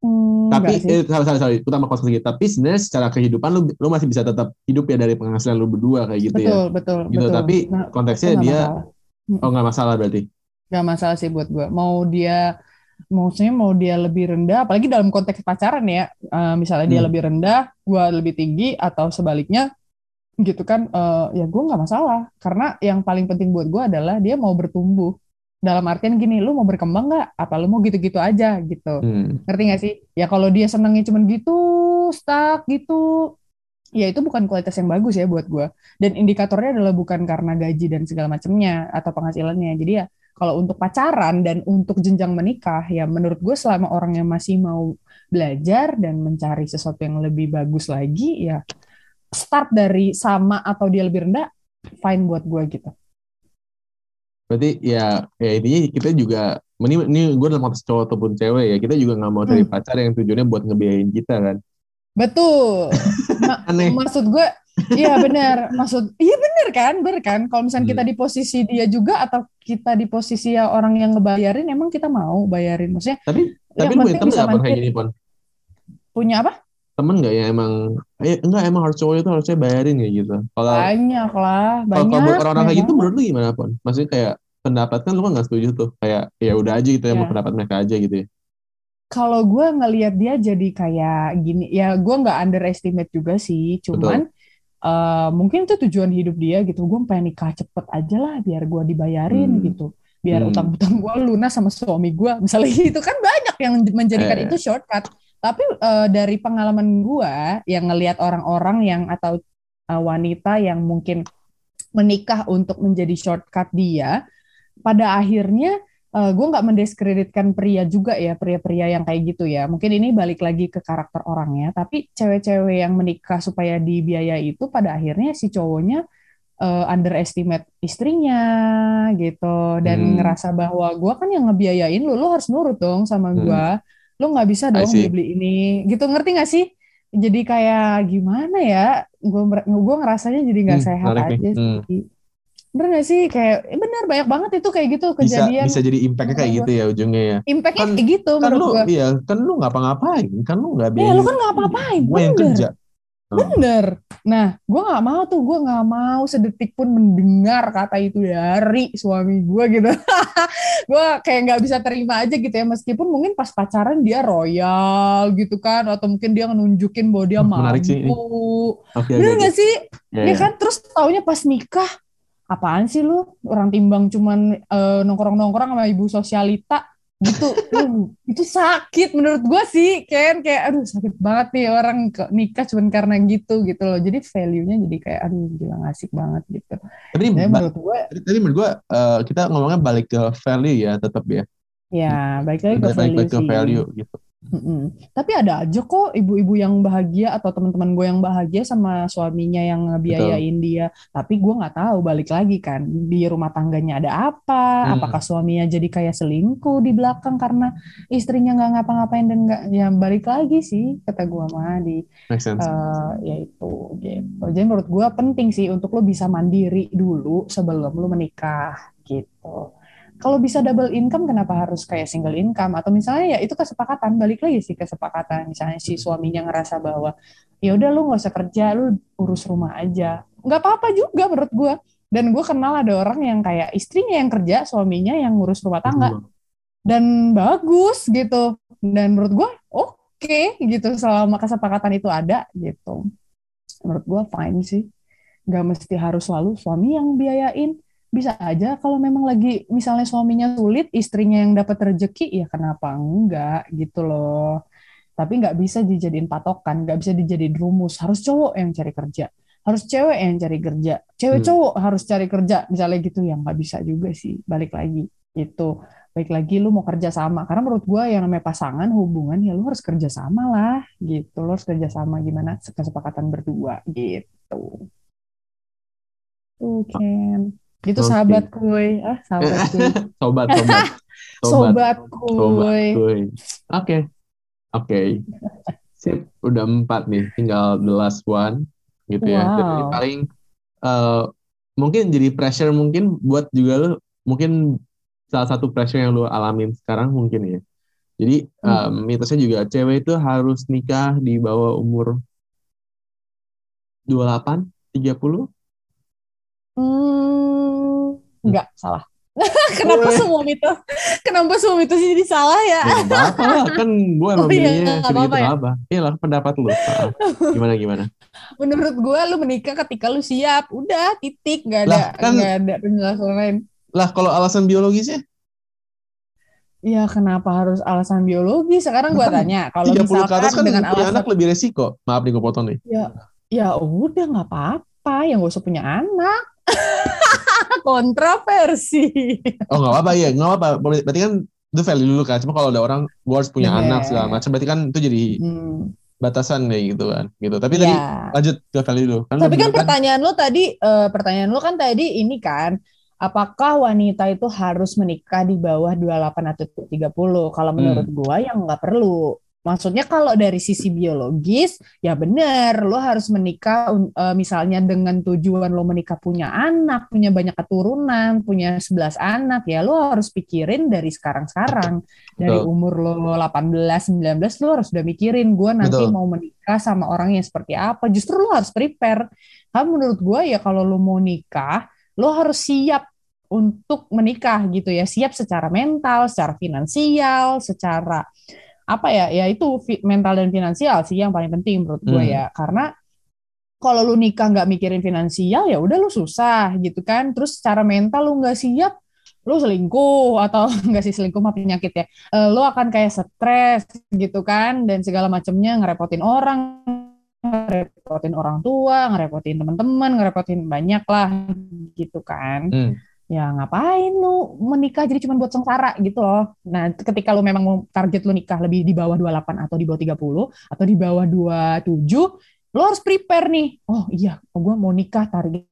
Hmm, Tapi eh, sorry, sorry, sorry, utama kos lagi. Tapi sebenarnya secara kehidupan lu lu masih bisa tetap hidup ya dari penghasilan lu berdua kayak gitu betul, ya. Betul, betul, gitu. betul. Tapi nah, konteksnya dia masalah. Oh nggak masalah berarti. Nggak masalah sih buat gue. Mau dia maksudnya mau dia lebih rendah, apalagi dalam konteks pacaran ya, uh, misalnya dia hmm. lebih rendah, gue lebih tinggi atau sebaliknya, gitu kan, uh, ya gue nggak masalah. Karena yang paling penting buat gue adalah dia mau bertumbuh dalam artian gini lu mau berkembang nggak apa lu mau gitu-gitu aja gitu hmm. ngerti gak sih ya kalau dia senengnya cuman gitu stuck gitu ya itu bukan kualitas yang bagus ya buat gue dan indikatornya adalah bukan karena gaji dan segala macamnya atau penghasilannya. Jadi ya kalau untuk pacaran dan untuk jenjang menikah ya menurut gue selama orang yang masih mau belajar dan mencari sesuatu yang lebih bagus lagi ya start dari sama atau dia lebih rendah fine buat gue gitu. Berarti ya ya ini kita juga ini, ini gue dalam konteks cowok ataupun cewek ya kita juga nggak mau cari hmm. pacar yang tujuannya buat ngebiayain kita kan? Betul Ma Aneh. maksud gue iya benar. Maksud iya benar kan benar kan? Kalau misalnya hmm. kita di posisi dia juga atau kita di posisi ya orang yang ngebayarin emang kita mau bayarin? Maksudnya tapi tapi lu punya temen nggak kayak gini pon? Punya apa? Temen nggak ya emang eh, enggak emang harus cowok itu harusnya bayarin ya gitu. Kalau banyak lah banyak kalau orang-orang kayak gitu menurut lu gimana pun maksudnya kayak pendapat kan lu kan nggak setuju tuh. Kayak ya udah aja gitu ya, ya. mau pendapat mereka aja gitu ya kalau gue ngelihat dia jadi kayak gini ya gue nggak underestimate juga sih cuman uh, mungkin itu tujuan hidup dia gitu gue pengen nikah cepet aja lah biar gue dibayarin hmm. gitu biar hmm. utang-utang gue lunas sama suami gue misalnya gitu kan banyak yang menjadikan eh. itu shortcut tapi uh, dari pengalaman gue yang ngelihat orang-orang yang atau uh, wanita yang mungkin menikah untuk menjadi shortcut dia, pada akhirnya uh, gue nggak mendiskreditkan pria juga ya pria-pria yang kayak gitu ya. Mungkin ini balik lagi ke karakter orangnya. Tapi cewek-cewek yang menikah supaya dibiayai itu pada akhirnya si cowoknya uh, underestimate istrinya gitu dan hmm. ngerasa bahwa gue kan yang ngebiayain lu, lu harus nurut dong sama gue. Hmm lo nggak bisa dong beli ini gitu ngerti gak sih jadi kayak gimana ya gue gue ngerasanya jadi nggak hmm, sehat aja nih. sih hmm. Bener gak sih kayak eh, bener banyak banget itu kayak gitu kejadian bisa, bisa jadi impactnya kayak gitu ya ujungnya ya impactnya kan, kayak gitu kan lu gue. iya kan lu ngapa-ngapain kan lu nggak biaya ya, lu kan ngapa-ngapain gue yang kerja Bener. Nah, gue nggak mau tuh, gue nggak mau sedetik pun mendengar kata itu dari suami gue gitu. gue kayak nggak bisa terima aja gitu ya, meskipun mungkin pas pacaran dia royal gitu kan, atau mungkin dia nunjukin bahwa dia Menarik mampu. Sih. Okay, Bener okay, gak sih? Yeah, ya yeah. kan, terus taunya pas nikah, apaan sih lu? Orang timbang cuman uh, nongkrong-nongkrong sama ibu sosialita, gitu. Uh, itu sakit menurut gue sih Ken. Kayak aduh sakit banget nih orang nikah cuma karena gitu gitu loh. Jadi value nya jadi kayak aduh gila asik banget gitu. Tadi menurut gue tadi menurut gue uh, kita ngomongnya balik ke value ya tetap ya. Ya baik lagi ke value balik ke value gitu Mm-mm. Tapi ada aja kok ibu-ibu yang bahagia atau teman-teman gue yang bahagia sama suaminya yang ngebiayain Betul. dia. Tapi gue nggak tahu balik lagi kan di rumah tangganya ada apa? Hmm. Apakah suaminya jadi kayak selingkuh di belakang karena istrinya nggak ngapa-ngapain dan nggak ya balik lagi sih kata gue mah di uh, ya itu gitu. Jadi menurut gue penting sih untuk lo bisa mandiri dulu sebelum lo menikah gitu kalau bisa double income kenapa harus kayak single income? Atau misalnya ya itu kesepakatan. Balik lagi sih kesepakatan. Misalnya si suaminya ngerasa bahwa ya udah lu nggak usah kerja lu urus rumah aja. Nggak apa-apa juga menurut gue dan gue kenal ada orang yang kayak istrinya yang kerja suaminya yang ngurus rumah tangga. Dan bagus gitu. Dan menurut gue oke okay, gitu selama kesepakatan itu ada gitu. Menurut gue fine sih. Nggak mesti harus selalu suami yang biayain bisa aja kalau memang lagi misalnya suaminya sulit, istrinya yang dapat rezeki, ya kenapa enggak gitu loh. Tapi nggak bisa dijadiin patokan, nggak bisa dijadiin rumus. Harus cowok yang cari kerja, harus cewek yang cari kerja, cewek hmm. cowok harus cari kerja, misalnya gitu yang nggak bisa juga sih. Balik lagi itu, baik lagi lu mau kerja sama. Karena menurut gue yang namanya pasangan hubungan ya lu harus kerja sama lah, gitu. Lu harus kerja sama gimana kesepakatan berdua gitu. Tuh, Ken. Itu okay. sahabat kuy. Ah, sahabat kuy. sobat, sobat. Sobat, kuy. Oke. Oke. Okay. Sip, udah empat nih. Tinggal the last one. Gitu ya. wow. ya. Jadi paling uh, mungkin jadi pressure mungkin buat juga lu mungkin salah satu pressure yang lu alamin sekarang mungkin ya. Jadi Hmm. um, mitosnya juga cewek itu harus nikah di bawah umur 28, 30. Hmm, enggak salah. Kenapa Boleh. semua mitos? Kenapa semua mitos jadi salah ya? Ya lah, kan gue emang Oh iya, apa-apa ya? apa. Iya lah pendapat lu. Gimana gimana? Menurut gue lu menikah ketika lu siap. Udah, titik. Nggak ada, Lah, kan- nggak ada penjelasan lain. Lah kalau alasan biologisnya Ya kenapa harus alasan biologi? Sekarang gue Kan tanya, kalau 30 ke misalkan atas kan dengan alasan anak lebih resiko. Maaf nih gue potong nih. ya ya udah nggak apa-apa, yang gak usah punya anak. Kontroversi. Oh nggak apa-apa ya, nggak apa-apa. Berarti kan itu value dulu kan. Cuma kalau ada orang gue harus punya Bener. anak segala macam, berarti kan itu jadi Hmm, batasan kayak gitu kan. Gitu. Tapi tadi ya. lanjut ke value dulu. Kan Tapi kan bilang pertanyaan lu tadi, eh, pertanyaan lu kan tadi ini kan, apakah wanita itu harus menikah di bawah 28 atau 30? Kalau Hmm. menurut gua yang nggak perlu. Maksudnya kalau dari sisi biologis, ya benar, lo harus menikah eh, misalnya dengan tujuan lo menikah punya anak, punya banyak keturunan, punya 11 anak, ya lo harus pikirin dari sekarang-sekarang. Dari Betul. umur lo 18, 19, lo harus udah mikirin, gua nanti Betul. mau menikah sama orang yang seperti apa. Justru lo harus prepare. Karena menurut gue ya kalau lo mau nikah, lo harus siap untuk menikah gitu ya. Siap secara mental, secara finansial, secara apa ya? Ya itu mental dan finansial sih yang paling penting menurut gue Hmm. ya. Karena kalau lu nikah nggak mikirin finansial ya udah lu susah gitu kan. Terus secara mental lu nggak siap, lu selingkuh atau nggak sih selingkuh mah penyakit ya. Eh, lu akan kayak stres gitu kan dan segala macamnya ngerepotin orang, ngerepotin orang tua, ngerepotin teman-teman, ngerepotin banyak lah gitu kan Hmm. Ya ngapain lu menikah jadi cuma buat sengsara gitu loh. Nah, ketika lu memang mau target lu nikah lebih di bawah 28 atau di bawah 30 atau di bawah 27, lu harus prepare nih. Oh iya, gue mau nikah target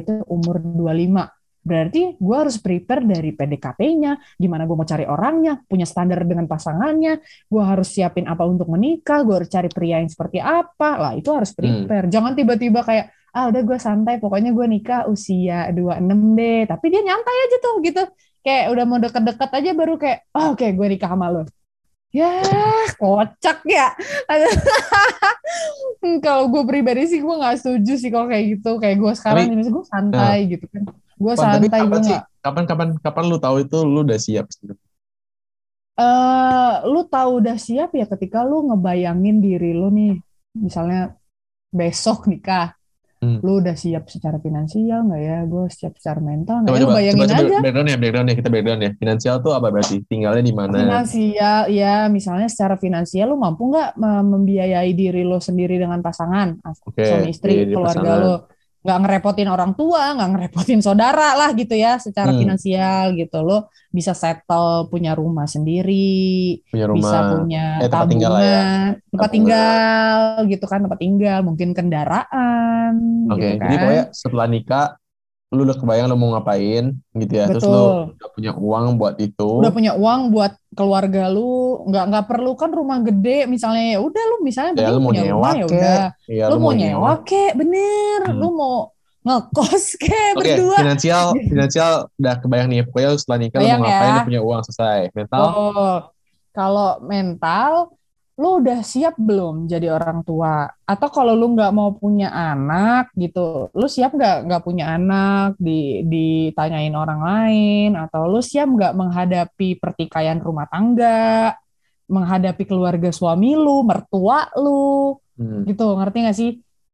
itu umur 25. Berarti gue harus prepare dari PDKT-nya, gimana gue mau cari orangnya, punya standar dengan pasangannya, gue harus siapin apa untuk menikah, gue harus cari pria yang seperti apa, lah itu harus prepare. Jangan tiba-tiba kayak, ah udah gue santai, pokoknya gue nikah usia 26 deh, tapi dia nyantai aja tuh gitu, kayak udah mau deket-deket aja baru kayak, oh, oke gue nikah sama lo. Ya, kocak ya. Kalau gue pribadi sih gue nggak setuju sih kalau kayak gitu. Kayak gue sekarang Tapi- ini gue santai gitu kan. Gue santai, gue nggak. Kapan kapan kapan lu tahu itu lu udah siap? Eh, lu tahu udah siap ya ketika lu ngebayangin diri lu nih, misalnya besok nikah, Hmm. lu udah siap secara finansial nggak ya? Gue siap secara mental nggak Coba ya? Coba bayangin coba, coba aja. background ya background ya kita background ya. Finansial tuh apa berarti? Tinggalnya di mana? Finansial, ya misalnya secara finansial lu mampu nggak mem- membiayai diri lu sendiri dengan pasangan, Oke, suami istri, di keluarga pasangan. lu, nggak ngerepotin orang tua, nggak ngerepotin saudara lah gitu ya, secara Hmm. finansial gitu lo bisa settle punya rumah sendiri, Punya bisa rumah. punya Eh, tempat tinggal lah ya. tabungan, tempat Tabungan. tinggal gitu kan, tempat tinggal, mungkin kendaraan Oke, gitu jadi kan. pokoknya setelah nikah lu udah kebayang lu mau ngapain gitu ya. Terus lu Betul. udah punya uang buat itu. Udah punya uang buat keluarga lu, nggak nggak perlu kan rumah gede misalnya ya udah lu misalnya Ya, lu mau punya nyewa rumah ya udah. Iya, Lu mau nyewa kek, bener. Hmm. Lu mau ngekos kek Oke, berdua. finansial finansial udah kebayang nih. Pokoknya lu setelah nikah lu mau ngapain ya. lu punya uang selesai. Mental Oh, kalau mental, lu udah siap belum jadi orang tua? Atau kalau lu nggak mau punya anak gitu, lu siap nggak nggak punya anak di ditanyain orang lain? Atau lu siap nggak menghadapi pertikaian rumah tangga, menghadapi keluarga suami lu, mertua lu, Hmm. gitu? Ngerti nggak sih?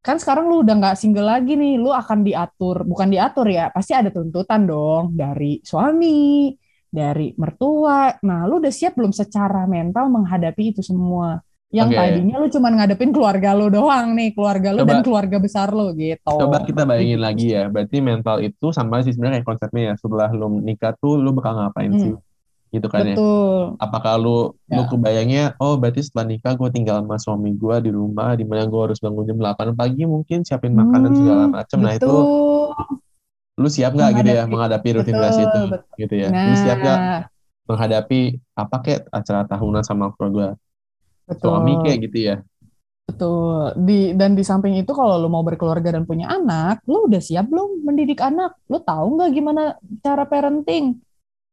Kan sekarang lu udah nggak single lagi nih, lu akan diatur, bukan diatur ya, pasti ada tuntutan dong dari suami, dari mertua. Nah, lu udah siap belum secara mental menghadapi itu semua? Yang Oke. tadinya lu cuman ngadepin keluarga lu doang nih, keluarga lu Coba- dan keluarga besar lu gitu. Coba kita bayangin lagi ya. Berarti mental itu sama sih sebenarnya kayak konsepnya ya. Setelah lu nikah tuh lu bakal ngapain Hmm. sih? Gitu kan ya. Betul. Apakah lu lu Ya. kebayangnya oh berarti setelah nikah gue tinggal sama suami gue di rumah di mana gue harus bangun jam 8 pagi mungkin siapin makanan Hmm, segala macam. Nah itu. Lu siap nggak gitu ya Menghadapi- rutinitas betul, itu betul. gitu ya. Lu siap nggak Nah, menghadapi apa kayak acara tahunan sama keluarga betul. suami kayak gitu ya. Betul. Di dan di samping itu kalau lu mau berkeluarga dan punya anak, lu udah siap belum mendidik anak? Lu tahu nggak gimana cara parenting?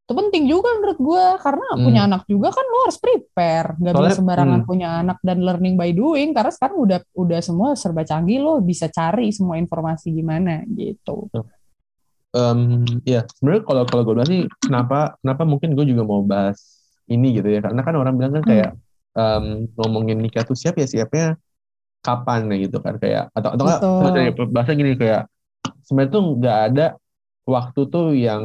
itu penting juga menurut gue karena Hmm. punya anak juga kan lo harus prepare nggak bisa sembarangan hmm. punya anak dan learning by doing karena sekarang udah udah semua serba canggih lo bisa cari semua informasi gimana gitu Em, ya sebenarnya kalau kalau gue bilang sih kenapa kenapa mungkin gue juga mau bahas ini gitu ya karena kan orang bilang kan kayak em, ngomongin nikah tuh siap ya siapnya kapan ya gitu kan kayak atau atau nggak Betul. sebenarnya bahasa gini kayak sebenarnya tuh nggak ada waktu tuh yang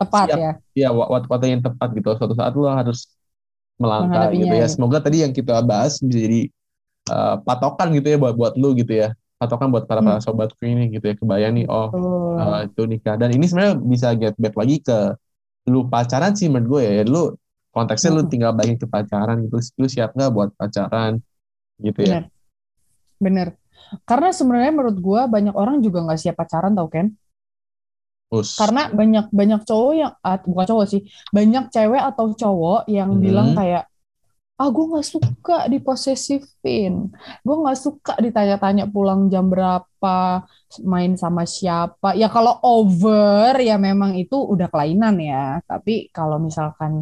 tepat Siap. ya ya wa- waktu waktu yang tepat gitu suatu saat lo harus melangkah gitu ya gitu. semoga tadi yang kita bahas bisa jadi eh, patokan gitu ya buat buat lu gitu ya patokan buat para para sobatku ini gitu ya kebayang nih oh eh, itu nikah. Dan ini sebenarnya bisa get back lagi ke lu pacaran sih menurut gue ya. Lu konteksnya lu Mm-mm. tinggal balik ke pacaran gitu. Lu siap nggak buat pacaran gitu ya? Bener. Bener. Karena sebenarnya menurut gue banyak orang juga nggak siap pacaran tau Ken. Us. karena banyak banyak cowok yang ah, bukan cowok sih. Banyak cewek atau cowok yang Hmm. bilang kayak ah gue nggak suka diposesifin gue nggak suka ditanya-tanya pulang jam berapa main sama siapa. Ya kalau over ya memang itu udah kelainan ya. Tapi kalau misalkan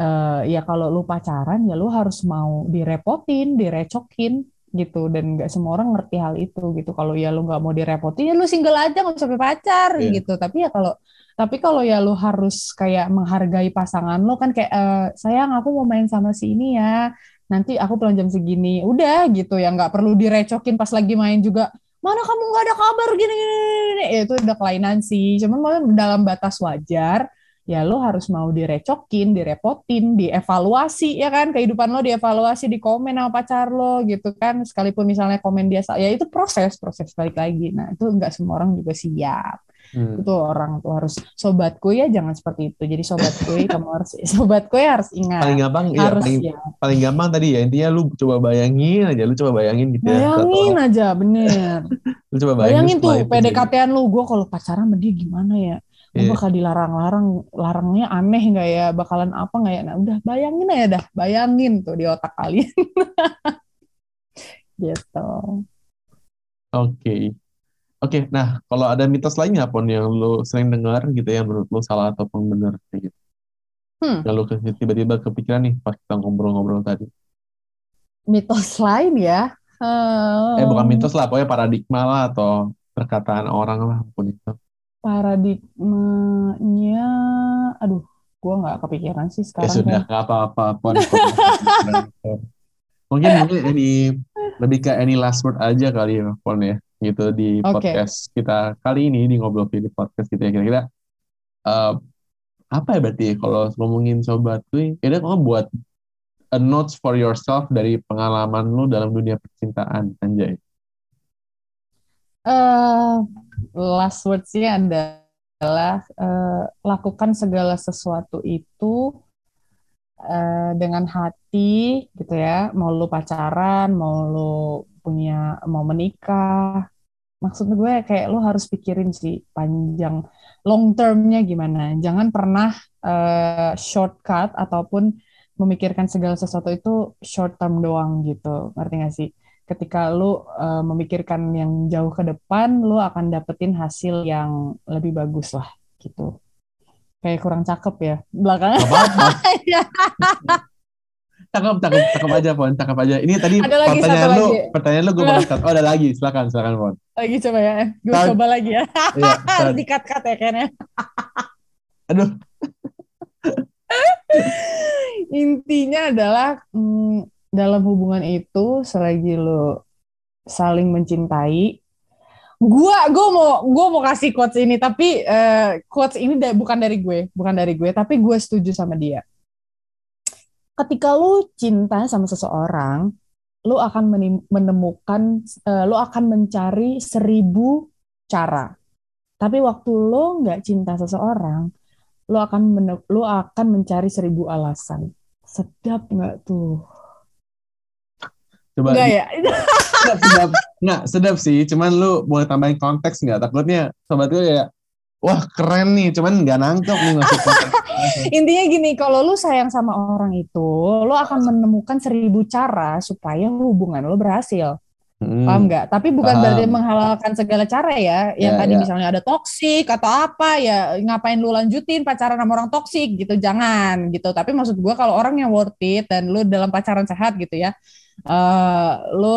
eh, ya kalau lu pacaran ya lu harus mau direpotin direcokin gitu. Dan nggak semua orang ngerti hal itu gitu. Kalau ya lu nggak mau direpotin ya lu single aja nggak usah pacar Iya. gitu. Tapi ya kalau tapi kalau ya lu harus kayak menghargai pasangan lu kan kayak eh, sayang aku mau main sama si ini ya nanti aku pulang jam segini. Udah gitu ya nggak perlu direcokin pas lagi main juga mana kamu nggak ada kabar gini gini, gini. Ya, itu udah kelainan sih. Cuman maksudnya dalam batas wajar ya lo harus mau direcokin, direpotin, dievaluasi ya kan? Kehidupan lo dievaluasi di komen sama pacar lo gitu kan? Sekalipun misalnya komen dia ya itu proses proses balik lagi. Nah itu nggak semua orang juga siap Hmm. itu orang tuh harus sobatku ya jangan seperti itu. Jadi sobatku kamu harus sobatku ya harus ingat. Paling gampang ya harus paling ya. paling gampang tadi ya intinya lu coba bayangin aja lu coba bayangin gitu ya bayangin Satu- aja bener. Lu coba bayangin, bayangin tuh PDKT-an lu gue kalau pacaran sama dia gimana ya? Gue Iya. bakal dilarang-larang larangnya aneh nggak ya? Bakalan apa nggak ya? Nah udah bayangin aja dah bayangin tuh di otak kalian. Gitu. Oke. Oke, nah kalau ada mitos lainnya pun yang lu sering dengar gitu ya menurut lu salah ataupun benar gitu. Hmm. Yang ke- tiba-tiba kepikiran nih pas kita ngobrol-ngobrol tadi. mitos lain ya Eh bukan mitos lah, pokoknya paradigma lah atau perkataan orang lah apa pun itu. paradigmanya aduh gue nggak kepikiran sih Ya sekarang sudah, kan nggak apa-apa pon. Mungkin mungkin any lebih ke any last word aja kali ya pon ya gitu di Oke. podcast kita kali ini di ngobrol di podcast kita ya kira-kira eh, apa ya berarti kalau ngomongin sobat gue kira kamu buat a notes for yourself dari pengalaman lu dalam dunia percintaan anjay eh last words-nya adalah eh, lakukan segala sesuatu itu eh, dengan hati gitu ya mau lu pacaran mau lu punya mau menikah maksud gue kayak lu harus pikirin sih panjang long termnya gimana. Jangan pernah eh, shortcut ataupun memikirkan segala sesuatu itu short term doang gitu. Ngerti gak sih? Ketika lu eh, memikirkan yang jauh ke depan, lu akan dapetin hasil yang lebih bagus lah gitu. Kayak kurang cakep ya belakangan. Cakep cakep cakep aja pon cakep aja ini tadi Ada lagi, pertanyaan lu lagi. pertanyaan lu gue banget cut. oh ada lagi silakan silakan pon Lagi coba ya, gue Tar- coba lagi ya. Iya, Harus cut. dikat-kat ya kayaknya. aduh Intinya adalah mm, dalam hubungan itu selagi lu saling mencintai, gua gua mau gua mau kasih quotes ini tapi eh, quotes ini da- bukan dari gue, bukan dari gue, tapi gue setuju sama dia. Ketika lu cinta sama seseorang, lu akan menemukan, eh, lu akan mencari seribu cara. Tapi waktu lu nggak cinta seseorang, lu akan lu akan mencari seribu alasan. Sedap nggak tuh? coba Enggak ya? sedap, sedap. Nggak, sedap sih. Cuman lu boleh tambahin konteks nggak? Takutnya sobat gue kayak, wah keren nih. Cuman nggak nangkep nih konteks. Intinya gini, kalau lu sayang sama orang itu, lu akan menemukan seribu cara supaya hubungan lu berhasil. Hmm. Paham nggak? Tapi bukan Paham. berarti menghalalkan segala cara ya. Yang yeah, tadi yeah. misalnya ada toksik atau apa ya ngapain lu lanjutin pacaran sama orang toksik gitu. Jangan gitu. Tapi maksud gue kalau orang yang worth it dan lu dalam pacaran sehat gitu ya. Uh, lu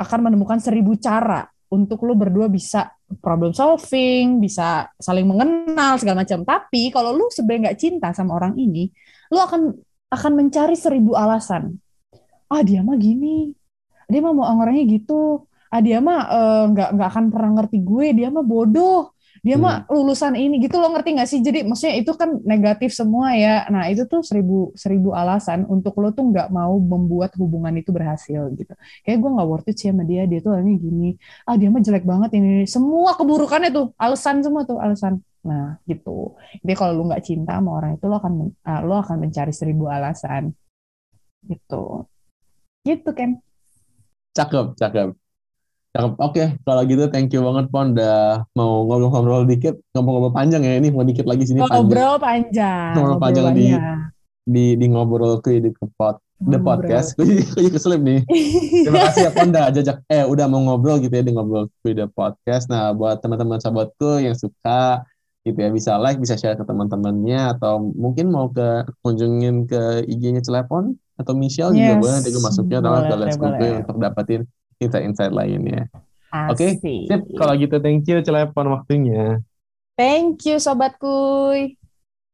akan menemukan seribu cara untuk lu berdua bisa problem solving, bisa saling mengenal segala macam. Tapi kalau lu sebenarnya nggak cinta sama orang ini, lu akan akan mencari seribu alasan. Ah dia mah gini, dia mah mau orangnya gitu ah dia mah eh, nggak uh, nggak akan pernah ngerti gue dia mah bodoh dia hmm. mah lulusan ini gitu lo ngerti nggak sih? Jadi maksudnya itu kan negatif semua ya. Nah itu tuh seribu seribu alasan untuk lo tuh nggak mau membuat hubungan itu berhasil gitu. Kayak gue nggak worth it sih sama dia. Dia tuh orangnya gini. Ah dia mah jelek banget ini. Semua keburukannya tuh alasan semua tuh alasan. Nah gitu. Jadi kalau lo nggak cinta sama orang itu lo akan uh, lo akan mencari seribu alasan. Gitu. Gitu kan Cakep, cakep. Cakep. Oke, okay, kalau gitu thank you banget Pon udah mau ngobrol-ngobrol dikit, ngobrol-ngobrol panjang ya ini mau dikit lagi sini panjang. Ngobrol panjang. Ngobrol panjang di, di di ngobrol ke di pot the podcast. Gue jadi keselip nih. Terima kasih ya Pon udah jajak eh udah mau ngobrol gitu ya di ngobrol ke the podcast. Nah, buat teman-teman sahabatku yang suka gitu ya bisa like, bisa share ke teman-temannya atau mungkin mau ke kunjungin ke IG-nya Celepon atau Michelle yes. juga boleh nanti gue masuknya atau ke Let's Gue untuk dapetin insight-insight lainnya. Oke, okay? sip. Kalau gitu thank you Celepon waktunya. Thank you Sobat Kuy.